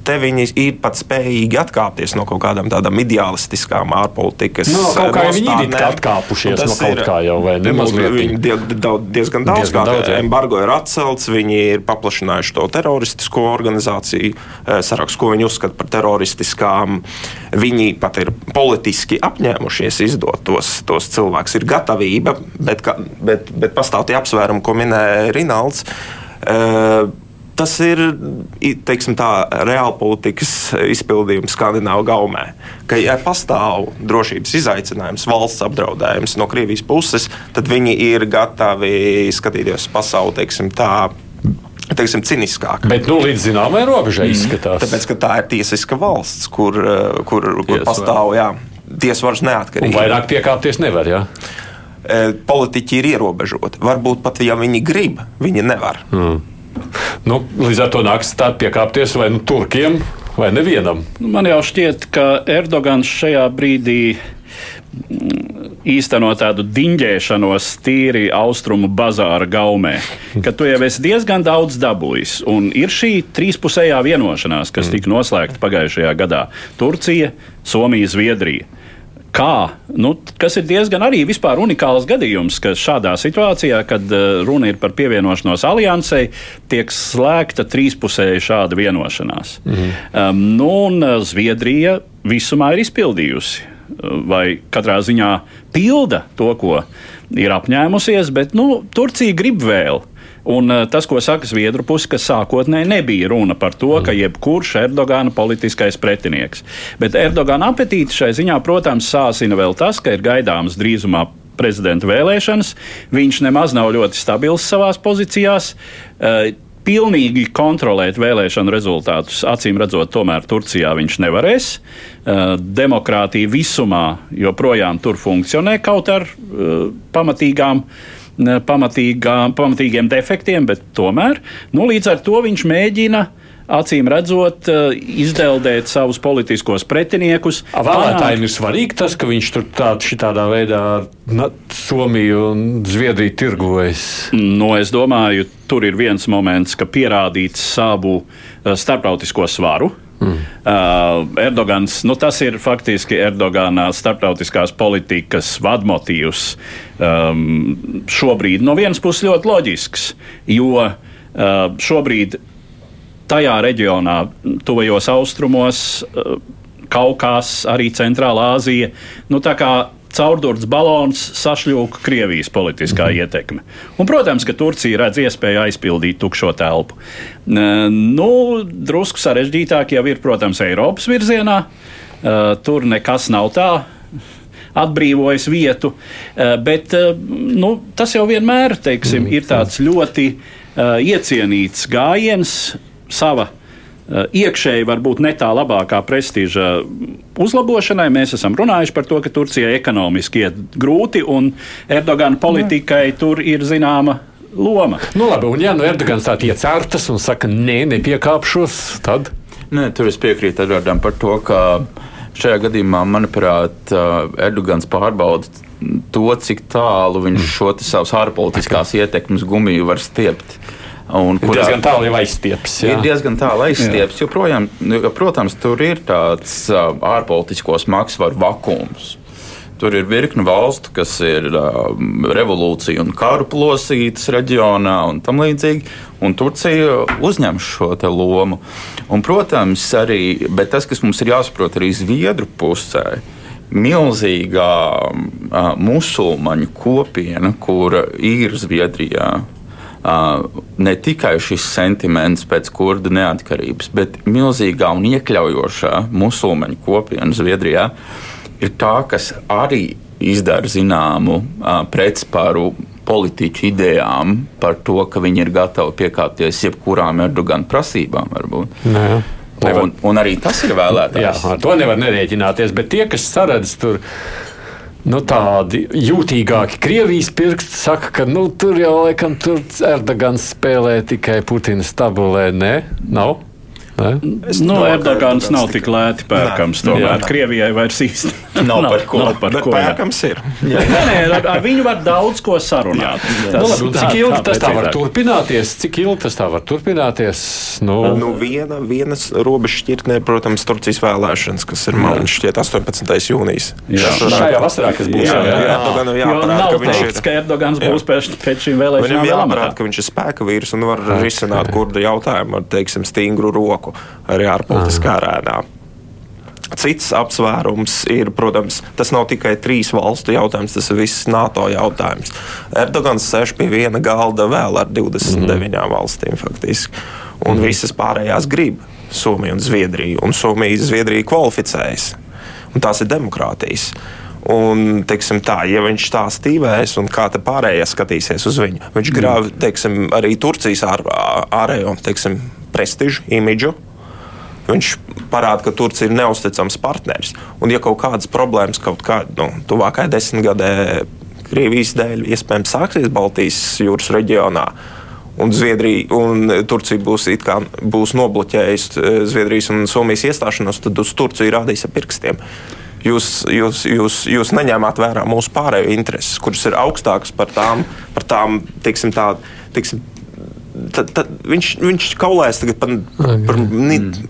te viņi ir pat spējīgi atkāpties no kaut kādām tādām ideālistiskām ārpolitikas. No, kaut kā viņi ir atkāpušies no kaut ir, kā jau, vai ne? Viņi diezgan daudz, diezgan daudz jā. embargo ir atcelts, viņi ir paplašinājuši to teroristisko organizāciju eh, sarakstu, ko viņi uzskata par teroristiskām. Viņi pat ir politiski apņēmušies izdot tos, tos cilvēkus. Ir gatavība, bet, bet, bet pastāv tie apsvērumi, ko minēja Rinalds. Uh, tas ir teiksim, tā, reāla politikas izpildījums Skandināvu gaumē. Ka, ja pastāv drošības izaicinājums, valsts apdraudējums no Krievijas puses, tad viņi ir gatavi skatīties pasauli teiksim, tā. Teiksim, ciniskāk. Bet nu, līdz zināmai robežai mm. izskatās. Tāpēc, ka tā ir tiesiska valsts, kur, kur, kur pastāv jā, tiesvaras neatkarība. Un vairāk piekāpties nevar. Jā? E, politiķi ir ierobežoti. Varbūt pat, ja viņi grib, viņi nevar. Mm. Nu, līdz ar to nāks tā piekāpties vai nu turkiem, vai nevienam. Nu, man jau šķiet, ka Erdogans šajā brīdī mm, īsteno tādu diņģēšanos tīri austrumu bazāra gaumē, ka tu jau esi diezgan daudz dabūjis. Un ir šī trīspusējā vienošanās, kas tika noslēgta pagājušajā gadā - Turcija, Somija, Zviedrija kā, nu, kas ir diezgan arī vispār unikāls gadījums, ka šādā situācijā, kad uh, runa ir par pievienošanos aliansei, tiek slēgta trīspusēja šāda vienošanās. -hmm. um, nu, un uh, Zviedrija visumā ir izpildījusi, uh, vai katrā ziņā pilda to, ko ir apņēmusies, bet nu, Turcija grib vēl. Un uh, tas, ko saka Zviedru puse, ka sākotnēji nebija runa par to, ka jebkurš Erdogana politiskais pretinieks. Bet Erdogana apetīti šai ziņā, protams, sāsina vēl tas, ka ir gaidāms drīzumā prezidenta vēlēšanas. Viņš nemaz nav ļoti stabils savās pozīcijās. Uh, pilnīgi kontrolēt vēlēšanu rezultātus, acīm redzot, tomēr Turcijā viņš nevarēs. Uh, demokrātija visumā joprojām tur funkcionē kaut ar uh, Pamatīgām, pamatīgiem defektiem, bet tomēr nu, līdz ar to viņš mēģina uh, acīm redzot, eh, izdeldēt savus politiskos pretiniekus. Vēlētājiem ir svarīgi tas, ka viņš tur tādā veidā ar Somiju un Zviedriju tirgojas. Nu, es domāju, tur ir viens moments, ka pierādīt savu eh, starptautisko svaru. Mm. Uh, Erdogans, nu tas ir faktiski Erdogana starptautiskās politikas vadmotīvs. Um, šobrīd no vienas puses ļoti loģisks, jo uh, šobrīd tajā reģionā, tuvajos austrumos, eh, Kaukās, arī Centrālā Āzija. Nu, caurdurts balons sašļūka Krievijas politiskā mm. ietekme. Un, protams, ka Turcija redz iespēju aizpildīt tukšo telpu. Nu, drusku sarežģītāk jau ir, protams, Eiropas virzienā. Tur nekas nav tā atbrīvojis vietu, bet nu, tas jau vienmēr teiksim, ir tāds ļoti iecienīts gājiens sava iekšēji varbūt ne tā labākā prestiža uzlabošanai. Mēs esam runājuši par to, ka Turcijai ekonomiski iet grūti un Erdogana politikai ne. tur ir zināma. Loma. Nu, labi, un ja nu Erdogans tā iecertas un saka, nē, nepiekāpšos, tad. Nē, tur es piekrītu Edvardam par to, ka šajā gadījumā, manuprāt, Erdogans pārbauda to, cik tālu viņš šo savas ārpolitiskās ietekmes gumiju var stiept. Un, kurā, diezgan tālu aizstieps. Jā. Ir diezgan tālu aizstieps, jo, projām, protams, tur ir tāds ārpolitiskos maksvaru vakums. Tur ir virkni valstu, kas ir uh, revolūcija un karu plosītas reģionā un tam līdzīgi. Un Turcija uzņem šo lomu. Un, protams, arī tas, kas mums ir jāsaprot arī Zviedru pusē, milzīgā uh, musulmaņu kopiena, kura ir Zviedrijā ne tikai šis sentiments pēc kurdu neatkarības, bet milzīgā un iekļaujošā musulmaņu kopiena Zviedrijā ir tā, kas arī izdara zināmu pretspāru politiķu idejām par to, ka viņi ir gatavi piekāpties jebkurām Erdogana prasībām. Nē. Un, un arī tas ir vēlētājs. Jā, ar to nevar nerēķināties, bet tie, kas saredz tur nu, tādi jūtīgāki Krievijas pirksti saka, ka nu, tur jau laikam tur Erdogans spēlē tikai Putina stabulē. Nē, nav. Es nu, Erdogans nav tik lēti pērkams. Nē, tomēr jā. Krievijai vairs īsti nav, nav par ko. Nav par ko pērkams ir. nē, nē, ar, ar viņu var daudz ko sarunāt. Jā, tas, nu, labi, tā, cik ilgi tā, tas tā var turpināties? Cik ilgi tas tā var turpināties? Nu, nu viena, vienas robežas šķirtnē, protams, Turcijas vēlēšanas, kas ir man šķiet 18. jūnijas. Jā, šajā vasarā, kas būs. Jā, jā, jā. Erdoganam jāparāda, ka viņš ir. ka Erdogans būs pēc, pēc šīm vēlēšanām. Viņam jāparāda, ka viņš ir spēka vīrs un var risināt kurda jautājumu ar, teiksim, stingru roku bloku arī ārpolitiskā arēnā. Cits apsvērums ir, protams, tas nav tikai trīs valstu jautājums, tas ir viss NATO jautājums. Erdogans sēž pie viena galda vēl ar 29 mm. valstīm faktiski, un mm. visas pārējās grib Somiju un Zviedriju, un Somija Zviedrija kvalificējas, un tās ir demokrātijas. Un, teiksim, tā, ja viņš tā stīvēs un kā pārējie skatīsies uz viņu, viņš grāv teiksim, arī Turcijas ār, ārējo teiksim, prestižu, imidžu. Viņš parāda, ka Turcija ir neusticams partneris. Un, ja kaut kādas problēmas kaut kādā nu, tuvākajā desmitgadē Krievijas dēļ iespējams sāksies Baltijas jūras reģionā, un Zviedrija un Turcija būs, kā, būs nobloķējusi eh, Zviedrijas un Somijas iestāšanos, tad uz Turciju rādīs ar pirkstiem. Jūs, jūs, jūs, jūs neņēmāt vērā mūsu pārējo intereses, kuras ir augstākas par tām, par tām tiksim, tā, tiksim, tad, tad viņš, viņš kaulēs tagad par, par, par,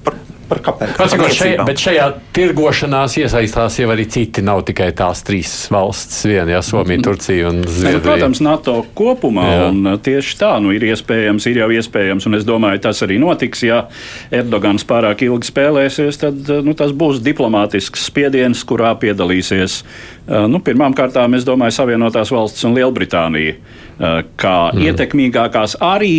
par par kāpēc. Šajā, bet šajā tirgošanās iesaistās jau arī citi. Nav tikai tās trīs valstis, viena, ja Somija, Turcija un Zviedrija. Nu, protams, NATO kopumā. Tieši tā, nu, ir iespējams, ir jau iespējams, un es domāju, tas arī notiks. Ja Erdogans pārāk ilgi spēlēsies, tad nu, tas būs diplomātisks spiediens, kurā piedalīsies nu, pirmām kārtām, es domāju, Savienotās valstis un Lielbritānija kā mm. ietekmīgākās arī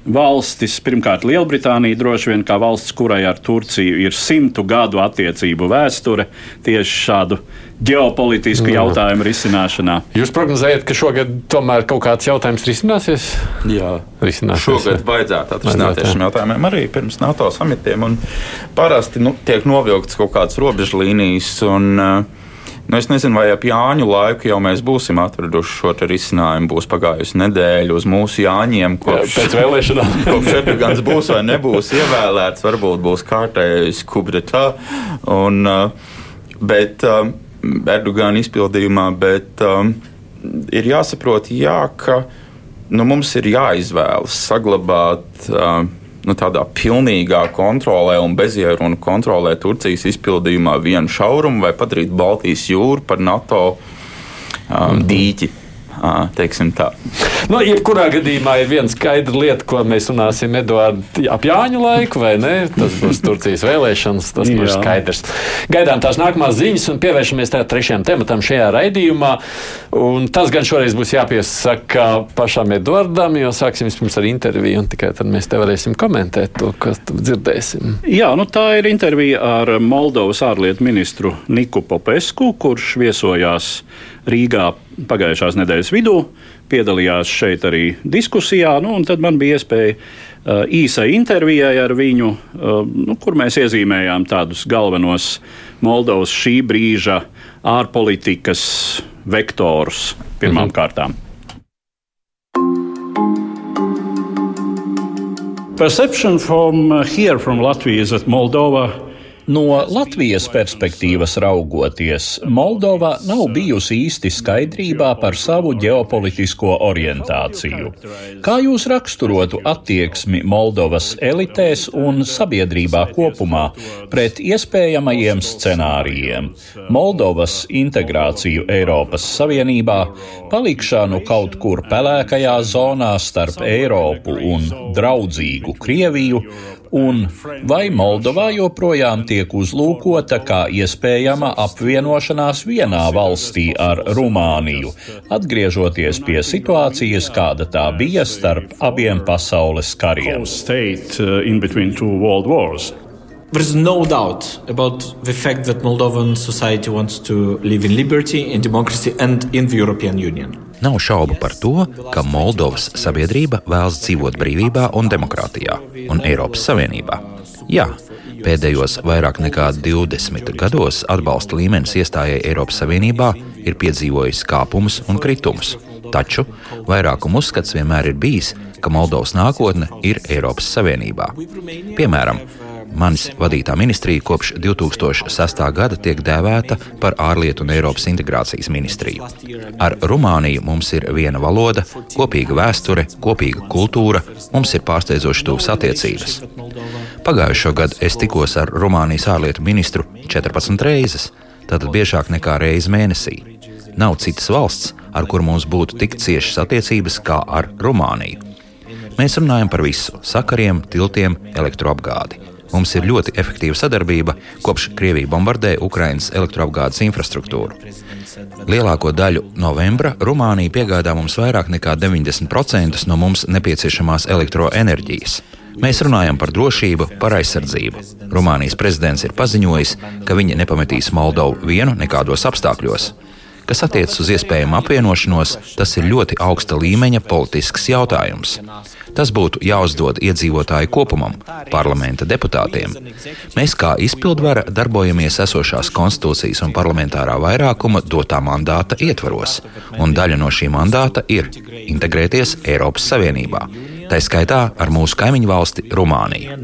valstis, pirmkārt, Lielbritānija droši vien kā valsts, kurai ar Turciju ir simtu gadu attiecību vēsture, tieši šādu ģeopolitisku mm. jautājumu risināšanā. Jūs prognozējat, ka šogad tomēr kaut kāds jautājums risināsies? Jā, risināsies. Šogad vajadzētu atrisināt šiem jautājumiem arī pirms NATO samitiem. Parasti nu, tiek novilktas kaut kādas robežlīnijas. Un, uh, Nu, es nezinu, vai ap Jāņu laiku jau mēs būsim atraduši šo risinājumu. Būs pagājusi nedēļa uz mūsu Jāņiem, kopš pēc vēlēšanām. kopš Erdogans būs vai nebūs ievēlēts, varbūt būs kārtējis kubretā. Un, bet Erdogana izpildījumā, bet um, ir jāsaprot, jā, ka nu, mums ir jāizvēlas saglabāt. Nu, tādā pilnīgā kontrolē un bezierunu kontrolē Turcijas izpildījumā vienu šaurumu vai padarīt Baltijas jūru par NATO um, dīķi teiksim tā. Nu, jebkurā gadījumā ir viena skaidra lieta, ko mēs runāsim Eduardu ap Jāņu laiku, vai ne? Tas būs Turcijas vēlēšanas, tas būs skaidrs. Gaidām tās nākamās ziņas un pievēršamies tā trešajam tematam šajā raidījumā. Un tas gan šoreiz būs jāpiesaka pašam Eduardam, jo sāksim vispirms ar interviju, un tikai tad mēs te varēsim komentēt to, kas dzirdēsim. Jā, nu tā ir intervija ar Moldovas ārlietu ministru Niku Popesku, kurš viesojās Rīgā pagājušās nedēļas vidū, piedalījās šeit arī diskusijā, nu, un tad man bija iespēja uh, īsai intervijai ar viņu, uh, nu, kur mēs iezīmējām tādus galvenos Moldovas šī brīža ārpolitikas vektorus pirmām mhm. kārtām. Perception from uh, here, from Latvia, is that Moldova No Latvijas perspektīvas raugoties, Moldova nav bijusi īsti skaidrībā par savu ģeopolitisko orientāciju. Kā jūs raksturotu attieksmi Moldovas elitēs un sabiedrībā kopumā pret iespējamajiem scenārijiem? Moldovas integrāciju Eiropas Savienībā, palikšanu kaut kur pelēkajā zonā starp Eiropu un draudzīgu Krieviju, un vai Moldovā joprojām tiek uzlūkota kā iespējama apvienošanās vienā valstī ar Rumāniju, atgriežoties pie situācijas, kāda tā bija starp abiem pasaules kariem. There's no doubt about the fact that Moldovan society wants to live in liberty, in democracy, and in the European Union. Nav šaubu par to, ka Moldovas sabiedrība vēlas dzīvot brīvībā un demokrātijā un Eiropas Savienībā. Jā, pēdējos vairāk nekā 20 gados atbalsta līmenis iestājai Eiropas Savienībā ir piedzīvojis kāpumus un kritumus. Taču vairākuma uzskats vienmēr ir bijis, ka Moldovas nākotne ir Eiropas Savienībā. Piemēram, Manis vadītā ministrija kopš 2006. gada tiek dēvēta par ārlietu un Eiropas integrācijas ministriju. Ar Rumāniju mums ir viena valoda, kopīga vēsture, kopīga kultūra, mums ir pārsteidzoši tuvas attiecības. Pagājušo gadu es tikos ar Rumānijas ārlietu ministru 14 reizes, tātad biežāk nekā reizi mēnesī. Nav citas valsts, ar kuru mums būtu tik ciešas attiecības kā ar Rumāniju. Mēs runājam par visu - sakariem, tiltiem, elektroapgādi. Mums ir ļoti efektīva sadarbība, kopš Krievija bombardē Ukrainas elektroapgādes infrastruktūru. Lielāko daļu novembra Rumānija piegādā mums vairāk nekā 90% no mums nepieciešamās elektroenerģijas. Mēs runājam par drošību, par aizsardzību. Rumānijas prezidents ir paziņojis, ka viņi nepametīs Moldovu vienu nekādos apstākļos. Kas attiecas uz iespējamu apvienošanos, tas ir ļoti augsta līmeņa politisks jautājums. Tas būtu jāuzdod iedzīvotāju kopumam, parlamenta deputātiem. Mēs kā izpildvara darbojamies esošās konstitūcijas un parlamentārā vairākuma dotā mandāta ietvaros, un daļa no šī mandāta ir integrēties Eiropas Savienībā. Tā skaitā ar mūsu kaimiņu valsti Rumāniju.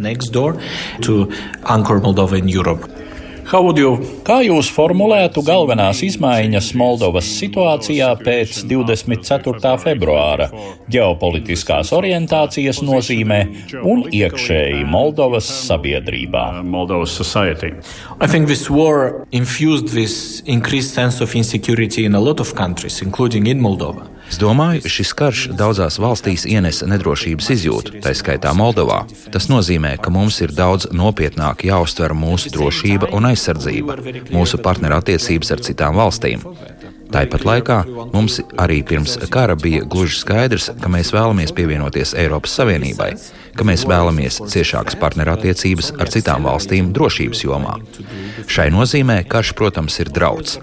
Kā jūs formulētu galvenās izmaiņas Moldovas situācijā pēc 24. februāra ģeopolitiskās orientācijas nozīmē un iekšēji Moldovas sabiedrībā? Moldovas society. I think this war infused this increased sense of insecurity in a lot of countries, including in Moldova. Es domāju, šis karš daudzās valstīs ienesa nedrošības izjūtu, tā skaitā Moldovā. Tas nozīmē, ka mums ir daudz nopietnāk jāuztver mūsu drošība un aizsardzība, mūsu partnerattiecības ar citām valstīm. Tāpat laikā mums arī pirms kara bija gluži skaidrs, ka mēs vēlamies pievienoties Eiropas Savienībai, ka mēs vēlamies ciešākas partnerattiecības ar citām valstīm drošības jomā. Šai nozīmē karš, protams, ir draudz,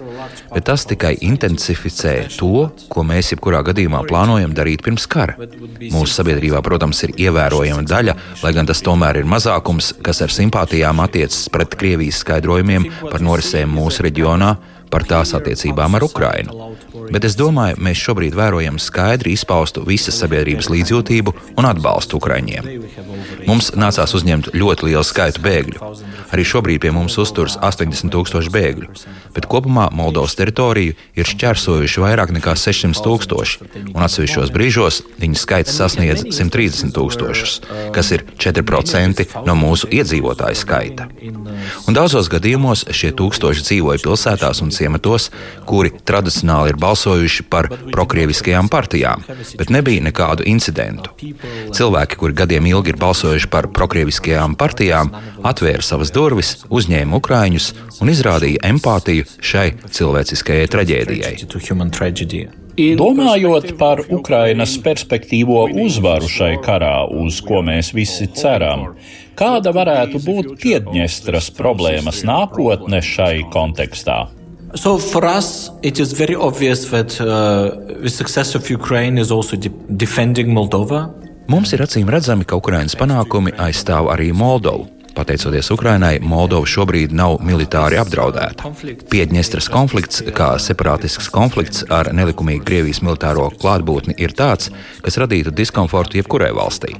bet tas tikai intensificē to, ko mēs jebkurā gadījumā plānojam darīt pirms kara. Mūsu sabiedrībā, protams, ir ievērojama daļa, lai gan tas tomēr ir mazākums, kas ar simpātijām attiecas pret Krievijas skaidrojumiem par norisēm mūsu reģionā par tās attiecībām ar Ukrainu. Bet es domāju, mēs šobrīd vērojam skaidri izpaustu visas sabiedrības līdzjūtību un atbalstu Ukraiņiem. Mums nācās uzņemt ļoti lielu skaitu bēgļu. Arī šobrīd pie mums uzturas 80 tūkstoši bēgļu, bet kopumā Moldovas teritoriju ir šķērsojuši vairāk nekā 600 tūkstoši, un atsevišķos brīžos viņu skaits sasniedz 130 tūkstošus, kas ir 4% no mūsu iedzīvotāju skaita. Un daudzos gadījumos šie tūkstoši dzīvoja pilsētās un ciematos, kuri tradicionāli ir balsojuši par prokrieviskajām partijām, bet nebija nekādu incidentu. Cilvēki, kuri gadiem ilgi ir balsojuši par prokrieviskajām partijām, atvēra savas durvis, uzņēma ukrāņus un izrādīja empātiju šai cilvēciskajai traģēdijai. Domājot par Ukrainas perspektīvo uzvaru šai karā, uz ko mēs visi ceram, kāda varētu būt Piedņestras problēmas nākotne šai kontekstā? So for us, it is very obvious that uh, the success of Ukraine is also de defending Moldova. Mums ir acīm redzami, ka Ukrainas panākumi aizstāv arī Moldovu. Pateicoties Ukrainai, Moldova šobrīd nav militāri apdraudēta. Piedņestras konflikts, kā separātisks konflikts ar nelikumīgu Krievijas militāro klātbūtni, ir tāds, kas radītu diskomfortu jebkurai valstī.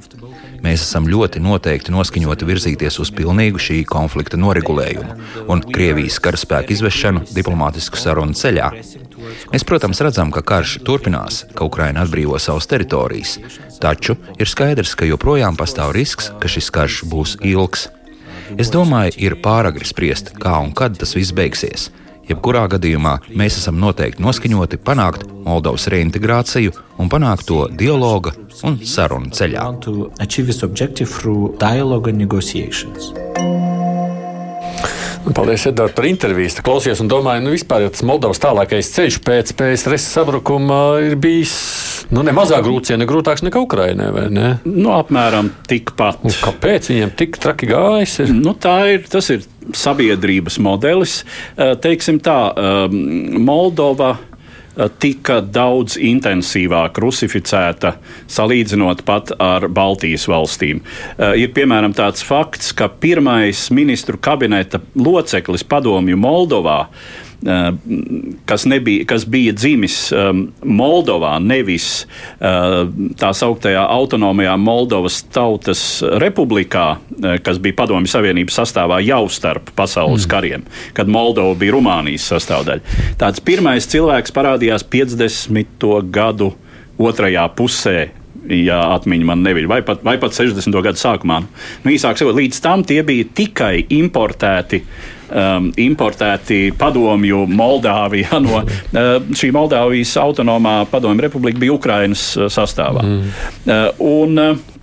Mēs esam ļoti noteikti noskaņoti virzīties uz pilnīgu šī konflikta noregulējumu un Krievijas karaspēku izvešanu diplomātisku sarunu ceļā. Mēs, protams, redzam, ka karš turpinās, ka Ukraina atbrīvo savas teritorijas, taču ir skaidrs, ka joprojām pastāv risks, ka šis karš būs ilgs. Es domāju, ir pāragri spriest, kā un kad tas viss beigsies. Jebkurā gadījumā mēs esam noteikti noskaņoti panākt Moldovas reintegrāciju un panākt to dialoga un sarunu ceļā. Paldies, Edvards, par interviju. Klausies un domāju, nu, vispār tas Moldovas tālākais ceļš pēc PSRS sabrukuma ir bijis nu, ne mazāk grūts, grūtāks nekā Ukrainai, ne? Nu, apmēram tikpat. Un kāpēc viņiem tik traki gājis? Ir? Nu, tā ir, tas ir sabiedrības modelis. Teiksim tā, Moldova tika daudz intensīvāk rusificēta salīdzinot pat ar Baltijas valstīm. Ir piemēram tāds fakts, ka pirmais ministru kabineta loceklis padomju Moldovā Eh, kas, nebija, kas bija dzimis um, Moldovā, nevis uh, tā sauktajā autonomajā Moldovas Tautas Republikā, kas bija Padomju Savienības sastāvā jau starp pasaules mm. kariem, kad Moldova bija Rumānijas sastāvdaļa. Tāds pirmais cilvēks parādījās 50. gadu otrajā pusē ja atmiņa man neviļ, vai pat, vai pat 60. gadu sākumā. Nu, īsāk sakot, līdz tam tie bija tikai importēti um, importēti padomju Moldāvijā. No, uh, šī Moldāvijas autonomā padomju republika bija Ukrainas uh, sastāvā. Mm. Uh, un, uh,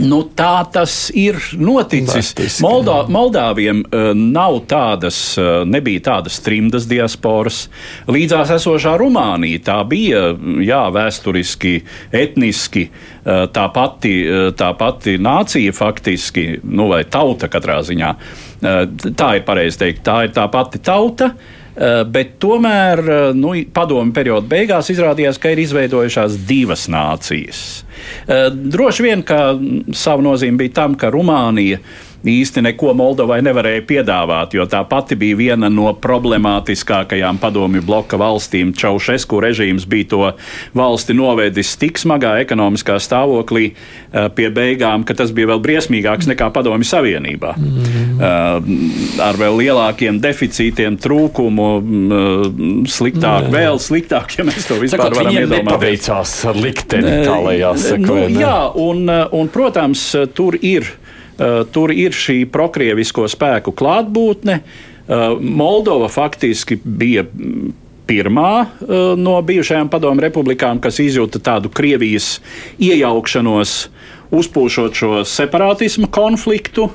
Nu, tā tas ir noticis. Moldā, Moldāviem uh, nav tādas, uh, nebija tādas trimdas diasporas. Līdzās esošā Rumānija tā bija jā, vēsturiski, etniski uh, tā pati, tā pati nācija faktiski, nu, vai tauta katrā ziņā. Eh, tā ir pareizi teikt, tā ir tā pati tauta. Eh, bet tomēr eh, nu, padomu perioda beigās izrādījās, ka ir izveidojušās divas nācijas. Droši vien, ka savu nozīmi bija tam, ka Rumānija uh, īsti neko Moldovai nevarēja piedāvāt, jo tā pati bija viena no problemātiskākajām padomju bloka valstīm. Čaušesku režīms bija to valsti novedis tik smagā ekonomiskā stāvoklī eh, pie beigām, ka tas bija vēl briesmīgāks nekā padomju savienībā. Mm. Ar vēl lielākiem deficītiem, trūkumu, mm, sliktāk, mm. vēl sliktāk, ja mēs to vispār Sakot, varam iedomāties. Nepaveicās ar likteni, tā lai jāsaka. Nu, jā, un, un, protams, tur ir Eh, tur ir šī prokrievisko spēku klātbūtne. Eh, Moldova faktiski bija mm, pirmā eh, no bijušajām padomu republikām, kas izjūta tādu Krievijas iejaukšanos, uzpūšot šo separātismu konfliktu.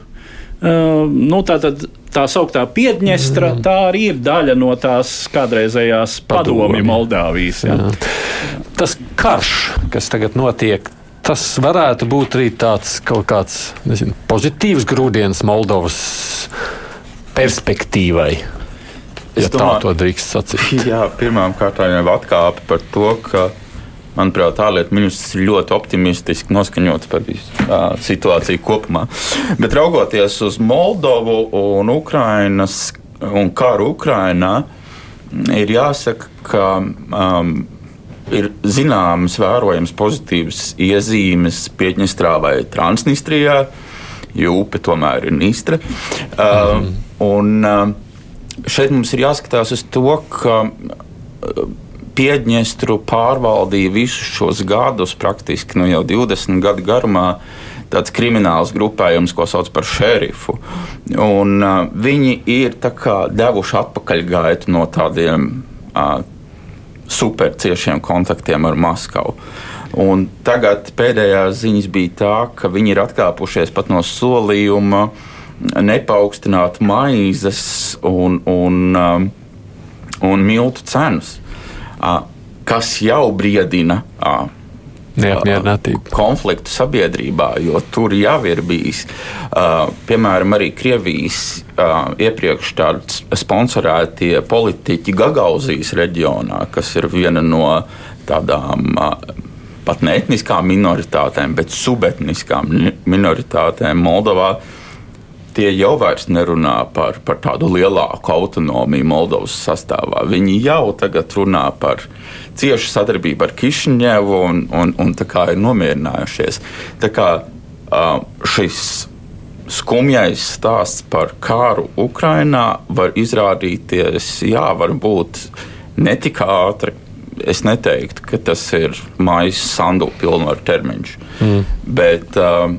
Nu, tā tad tā sauktā Piedņestra, mm. tā arī ir daļa no tās kādreizējās padomju Moldāvijas. Jā. Jā. Tas karš, kas tagad notiek, tas varētu būt arī tāds kaut kāds nezinu, pozitīvs grūdienis Moldovas perspektīvai. Ja domāju, tā to drīkst sacīt. Jā, pirmām kārtām jau atkāpi par to, ka Manuprāt, ārlietu ministrs ir ļoti optimistiski noskaņots par uh, situāciju kopumā. Bet raugoties uz Moldovu un Ukrainas un karu Ukrainā, ir jāsaka, ka um, ir zināmas vērojams pozitīvas iezīmes Piedņestrā vai Transnistrijā, jo upe tomēr ir Nistra. Uh, un, uh, šeit mums ir jāskatās uz to, ka uh, Piedņestru pārvaldīja visus šos gadus, praktiski nu, jau 20 gadu garumā. Tāds krimināls grupējums, ko sauc par šerifu. Un, uh, viņi ir kā, devuši atpakaļgaitu no tādiem uh, superciešiem kontaktiem ar Maskavu. Un tagad pēdējās ziņas bija tā, ka viņi ir atkāpušies pat no solījuma nepaukstināt maizes un, un, um, un miltu cenas kas jau briedina neapmierinātību. Konfliktu sabiedrībā, jo tur jau ir bijis, piemēram, arī Krievijas iepriekš tādi sponsorētie politiķi Gagauzijas reģionā, kas ir viena no tādām. Pat ne etniskām minoritātēm, bet subetniskām minoritātēm Moldovā tie jau vairs nerunā par, par tādu lielāku autonomiju Moldovas sastāvā. Viņi jau tagad runā par ciešu sadarbību ar Kišņevu un, un, un ir nomierinājušies. Tā kā šis skumjais stāsts par kāru Ukrajinā var izrādīties, jā, varbūt ne tik ātri. Es neteiktu, ka tas ir mājas sandu pilnvaru termiņš. Mm. Bet, uh,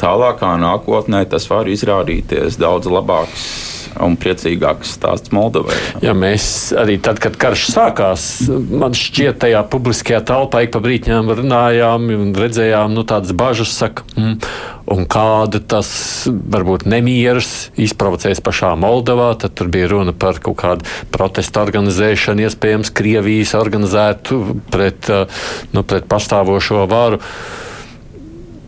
tālākā nākotnē tas var izrādīties daudz labāks un priecīgāks stāsts Moldovai. Jā, mēs arī tad, kad karš sākās, man šķiet, tajā publiskajā telpā ik pa brītņām runājām un redzējām nu, tādas bažas, saka, mm, un kāda tas varbūt nemieras izprovocēs pašā Moldovā. Tad tur bija runa par kaut kādu protestu organizēšanu, iespējams, Krievijas organizētu pret, nu, pret pastāvošo varu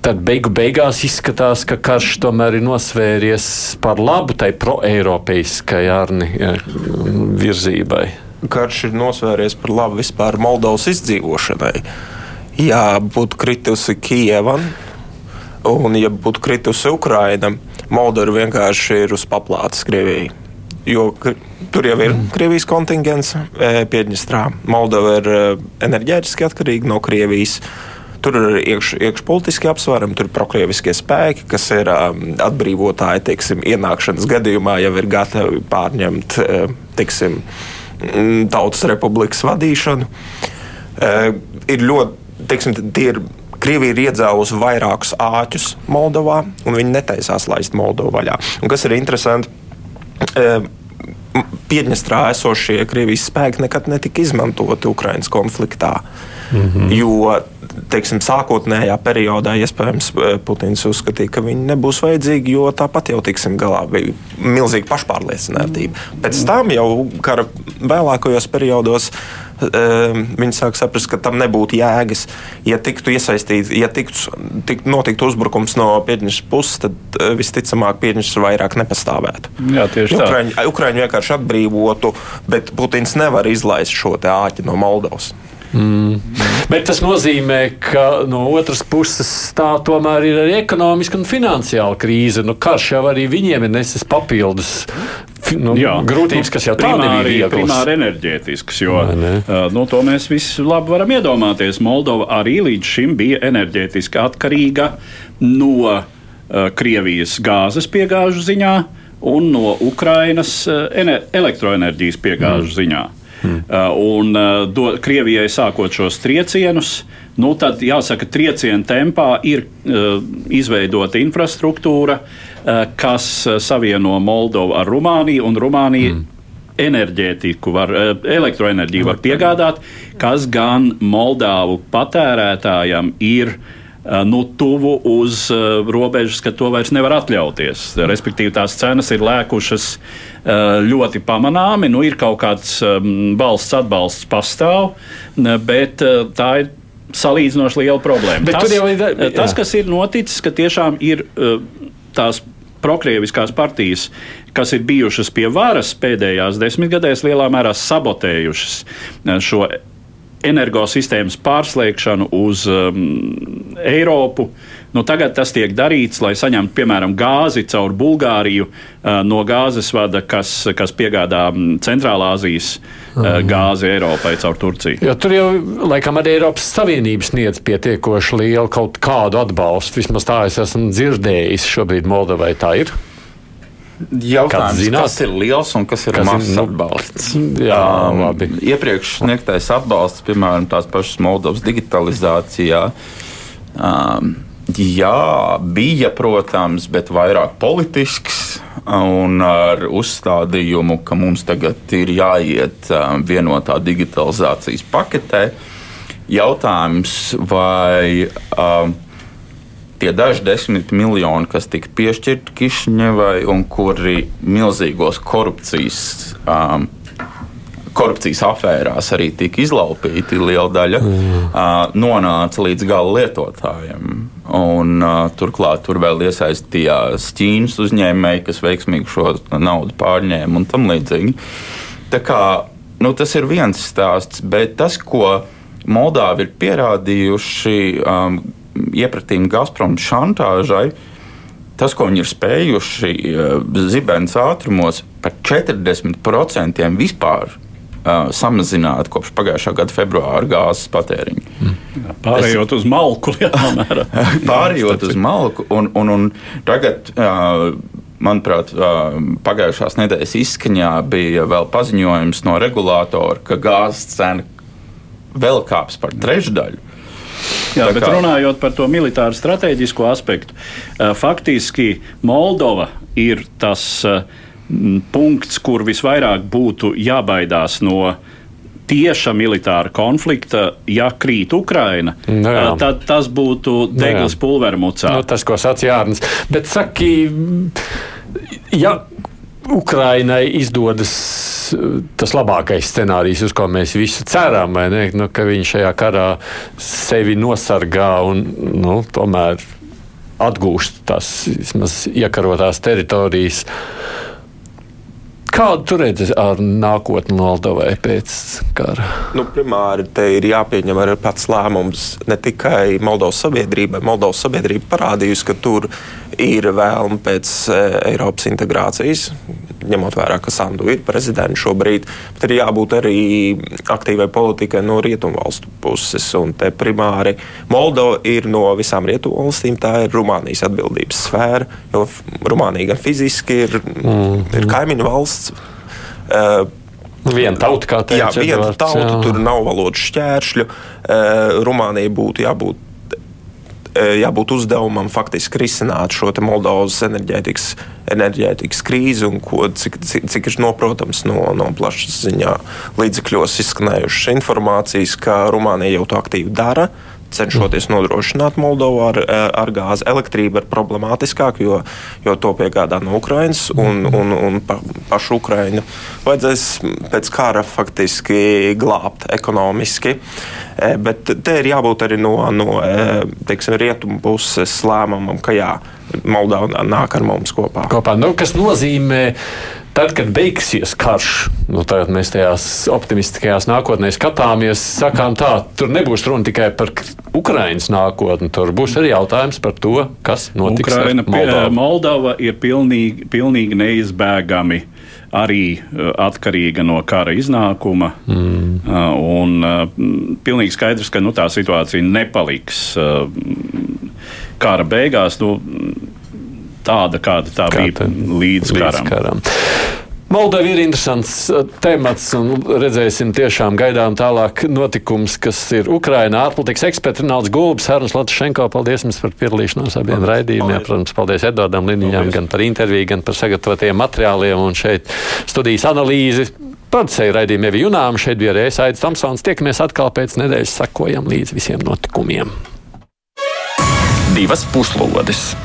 tad beigu beigās izskatās, ka karš tomēr ir nosvēries par labu tai pro-eiropeiskajai arni virzībai. Karš ir nosvēries par labu vispār Moldovas izdzīvošanai. Ja būtu kritusi Kijava un ja būtu kritusi Ukraina, Moldova vienkārši ir uz paplātes Krievijai. Jo tur jau ir. Krievijas kontingents e, Piedņestrā. Moldova ir e, enerģētiski atkarīga no Krievijas. Tur ir iekš, iekšpolitiski apsvērumi, tur ir prokrieviskie spēki, kas ir um, atbrīvotāji, teiksim, ienākšanas gadījumā jau ir gatavi pārņemt, uh, teiksim, mm, tautas republikas vadīšanu. Uh, ir ļoti, teiksim, tie ir. Krievija ir iedzēlusi vairākus āķus Moldovā, un viņi netaisās laist Moldovu vaļā. Un kas ir interesanti, uh, Piedņestrā esošie Krievijas spēki nekad netika izmantoti Ukraiņas konfliktā. Mm -hmm. Jo teiksim, sākotnējā periodā iespējams eh, Putins uzskatīja, ka viņi nebūs vajadzīgi, jo tāpat jau tiksim galā. Bija milzīga pašpārliecinātība. Pēc tam jau kara vēlākajos periodos. Uh, viņi sāk saprast, ka tam nebūtu jēgas. Ja tiktu iesaistīts, ja tiktu, tiktu notiktu uzbrukums no Piedņas puses, tad uh, visticamāk Piedņas vairāk nepastāvētu. Jā, tieši tā. Ukraiņi, Ukraiņi vienkārši atbrīvotu, bet Putins nevar izlaist šo āķi no Moldovas. Mm. Bet tas nozīmē, ka no otras puses tā tomēr ir arī ekonomiska un finansiāla krīze. Nu, karš jau arī viņiem ir nesis papildus nu, Jā, grūtības, kas jau tādā bija vieglas. Primāri enerģētisks, jo uh, nu, to mēs visi labi varam iedomāties. Moldova arī līdz šim bija enerģētiski atkarīga no uh, Krievijas gāzes piegāžu ziņā un no Ukrainas uh, elektroenerģijas piegāžu mm. ziņā. Uh, un uh, do, Krievijai sākot šos triecienus, nu, tad jāsaka, triecienu tempā ir uh, izveidota infrastruktūra, uh, kas savieno Moldovu ar Rumāniju un Rumāniju. Hmm enerģētiku, var, elektroenerģiju var piegādāt, kas gan Moldāvu patērētājam ir uh, nu, tuvu uz robežas, ka to vairs nevar atļauties. Respektīvi, tās cenas ir lēkušas ļoti pamanāmi. Nu, ir kaut kāds valsts atbalsts pastāv, bet tā ir salīdzinoši liela problēma. Bet tas, ir, tas, kas ir noticis, ka tiešām ir tās prokrieviskās partijas, kas ir bijušas pie varas pēdējās desmitgadēs, lielā mērā sabotējušas šo energosistēmas pārslēgšanu uz um, Eiropu. Nu, tagad tas tiek darīts, lai saņemtu, piemēram, gāzi caur Bulgāriju uh, no gāzes vada, kas, kas piegādā um, Centrālā Azijas uh, gāzi Eiropai caur Turciju. Jo tur jau laikam arī Eiropas Savienības sniedz pietiekoši lielu kaut kādu atbalstu. Vismaz tā es esmu dzirdējis šobrīd Moldovai tā ir. Jautājums, kas ir liels un kas ir kas mazs nu, atbalsts? Jā, um, labi. Iepriekš sniegtais atbalsts, piemēram, tās pašas Moldovas digitalizācijā. Um, jā, bija, protams, bet vairāk politisks un ar uzstādījumu, ka mums tagad ir jāiet um, vienotā digitalizācijas paketē. Jautājums, vai um, tie daži desmit miljoni, kas tika piešķirti Kišņevai un kuri milzīgos korupcijas. Um, Korupcijas afērās arī tika izlaupīti liela daļa, mm. uh, nonāca līdz gala lietotājiem. Un, uh, turklāt tur vēl iesaistījās Ķīnas uzņēmēji, kas veiksmīgi šo naudu pārņēma un tam līdzīgi. Tā kā, nu, tas ir viens stāsts, bet tas, ko Moldāvi ir pierādījuši, um, iepratīm Gazprom šantāžai. Tas, ko viņi ir spējuši eh, zibens ātrumos par 40% vispār uh, samazināt kopš pagājušā gada februāra gāzes patēriņu. Mm. Pārējot es, uz malku, lielā Pārējot uz malku, un, un, un tagad, uh, manuprāt, uh, pagājušās nedēļas izskaņā bija vēl paziņojums no regulātora, ka gāzes cena vēl kāps par trešdaļu. Jā, bet runājot par to militāru strateģisko aspektu, faktiski Moldova ir tas punkts, kur visvairāk būtu jābaidās no tieša militāra konflikta, ja krīt Ukraina, no nu tad tas būtu nu degls no pulvermucā. No, nu, tas, ko sacīja Jārnis. Bet saki, ja Ukrainai izdodas tas labākais scenārijs, uz ko mēs visi ceram, nu, ka viņš šajā karā sevi nosargā un nu, tomēr atgūst tās vismaz iekarotās teritorijas. Kādu tu redzi ar nākotni Moldovai pēc kara? Nu, primāri te ir jāpieņem arī pats lēmums ne tikai Moldovas sabiedrībai. Moldovas sabiedrība parādījusi, ka tur ir vēlme pēc e, Eiropas integrācijas, ņemot vērā, ka Sandu ir prezidents šobrīd, bet ir jābūt arī aktīvai politikai no rietumvalstu puses. Un te primāri Moldova ir no visām rietumvalstīm, tā ir Rumānijas atbildības sfēra, jo Rumānija gan fiziski ir, mm. ir kaimiņu valsts. Uh, Viena tauta, kā teica, jā, viena tauta, jā. tur nav valodas šķēršļu. Uh, Rumānijai būtu jābūt jābūt uzdevumam faktiski risināt šo Moldovas enerģētikas, enerģētikas krīzi, un ko, cik, cik, cik ir noprotams no, no plašas ziņā līdzekļos izskanējušas informācijas, ka Rumānija jau to aktīvi dara cenšoties nodrošināt Moldovu ar, ar gāzi. Elektrība ir problemātiskāka, jo, jo to piegādā no Ukrainas un, un, un pa, pašu Ukraiņu vajadzēs pēc kara faktiski glābt ekonomiski. E, bet te ir jābūt arī no, no e, teiksim, rietumu puses lēmumam, ka jā, Moldova nāk ar mums kopā. kopā nu, kas nozīmē, tad, kad beigsies karš, nu, tad mēs tajās optimistiskajās nākotnē skatāmies, sakām tā, tur nebūs runa tikai par Ukraiņas nākotni, tur būs arī jautājums par to, kas notiks Ukraina, ar Moldovu. Moldova ir pilnīgi, pilnīgi neizbēgami arī uh, atkarīga no kara iznākuma. Mm. Uh, un uh, pilnīgi skaidrs, ka nu, tā situācija nepaliks kara beigās. Nu, tāda, kāda tā Kā bija līdz, līdz karam. karam. Moldova ir interesants temats, un redzēsim, tiešām gaidām tālāk notikums, kas ir Ukrainā. Ārpolitikas eksperts Rinalds Gulbs, Hērns Latšenko, paldies jums par piedalīšanos abiem raidījumiem. Protams, paldies Edvardam Liniņam gan par interviju, gan par sagatavotiem materiāliem un šeit studijas analīzi. Producēju raidījumu Evi Junām, šeit bija arī Aits Tomsons. Tiekamies atkal pēc nedēļas, sakojam līdz visiem notikumiem. divas puslodes.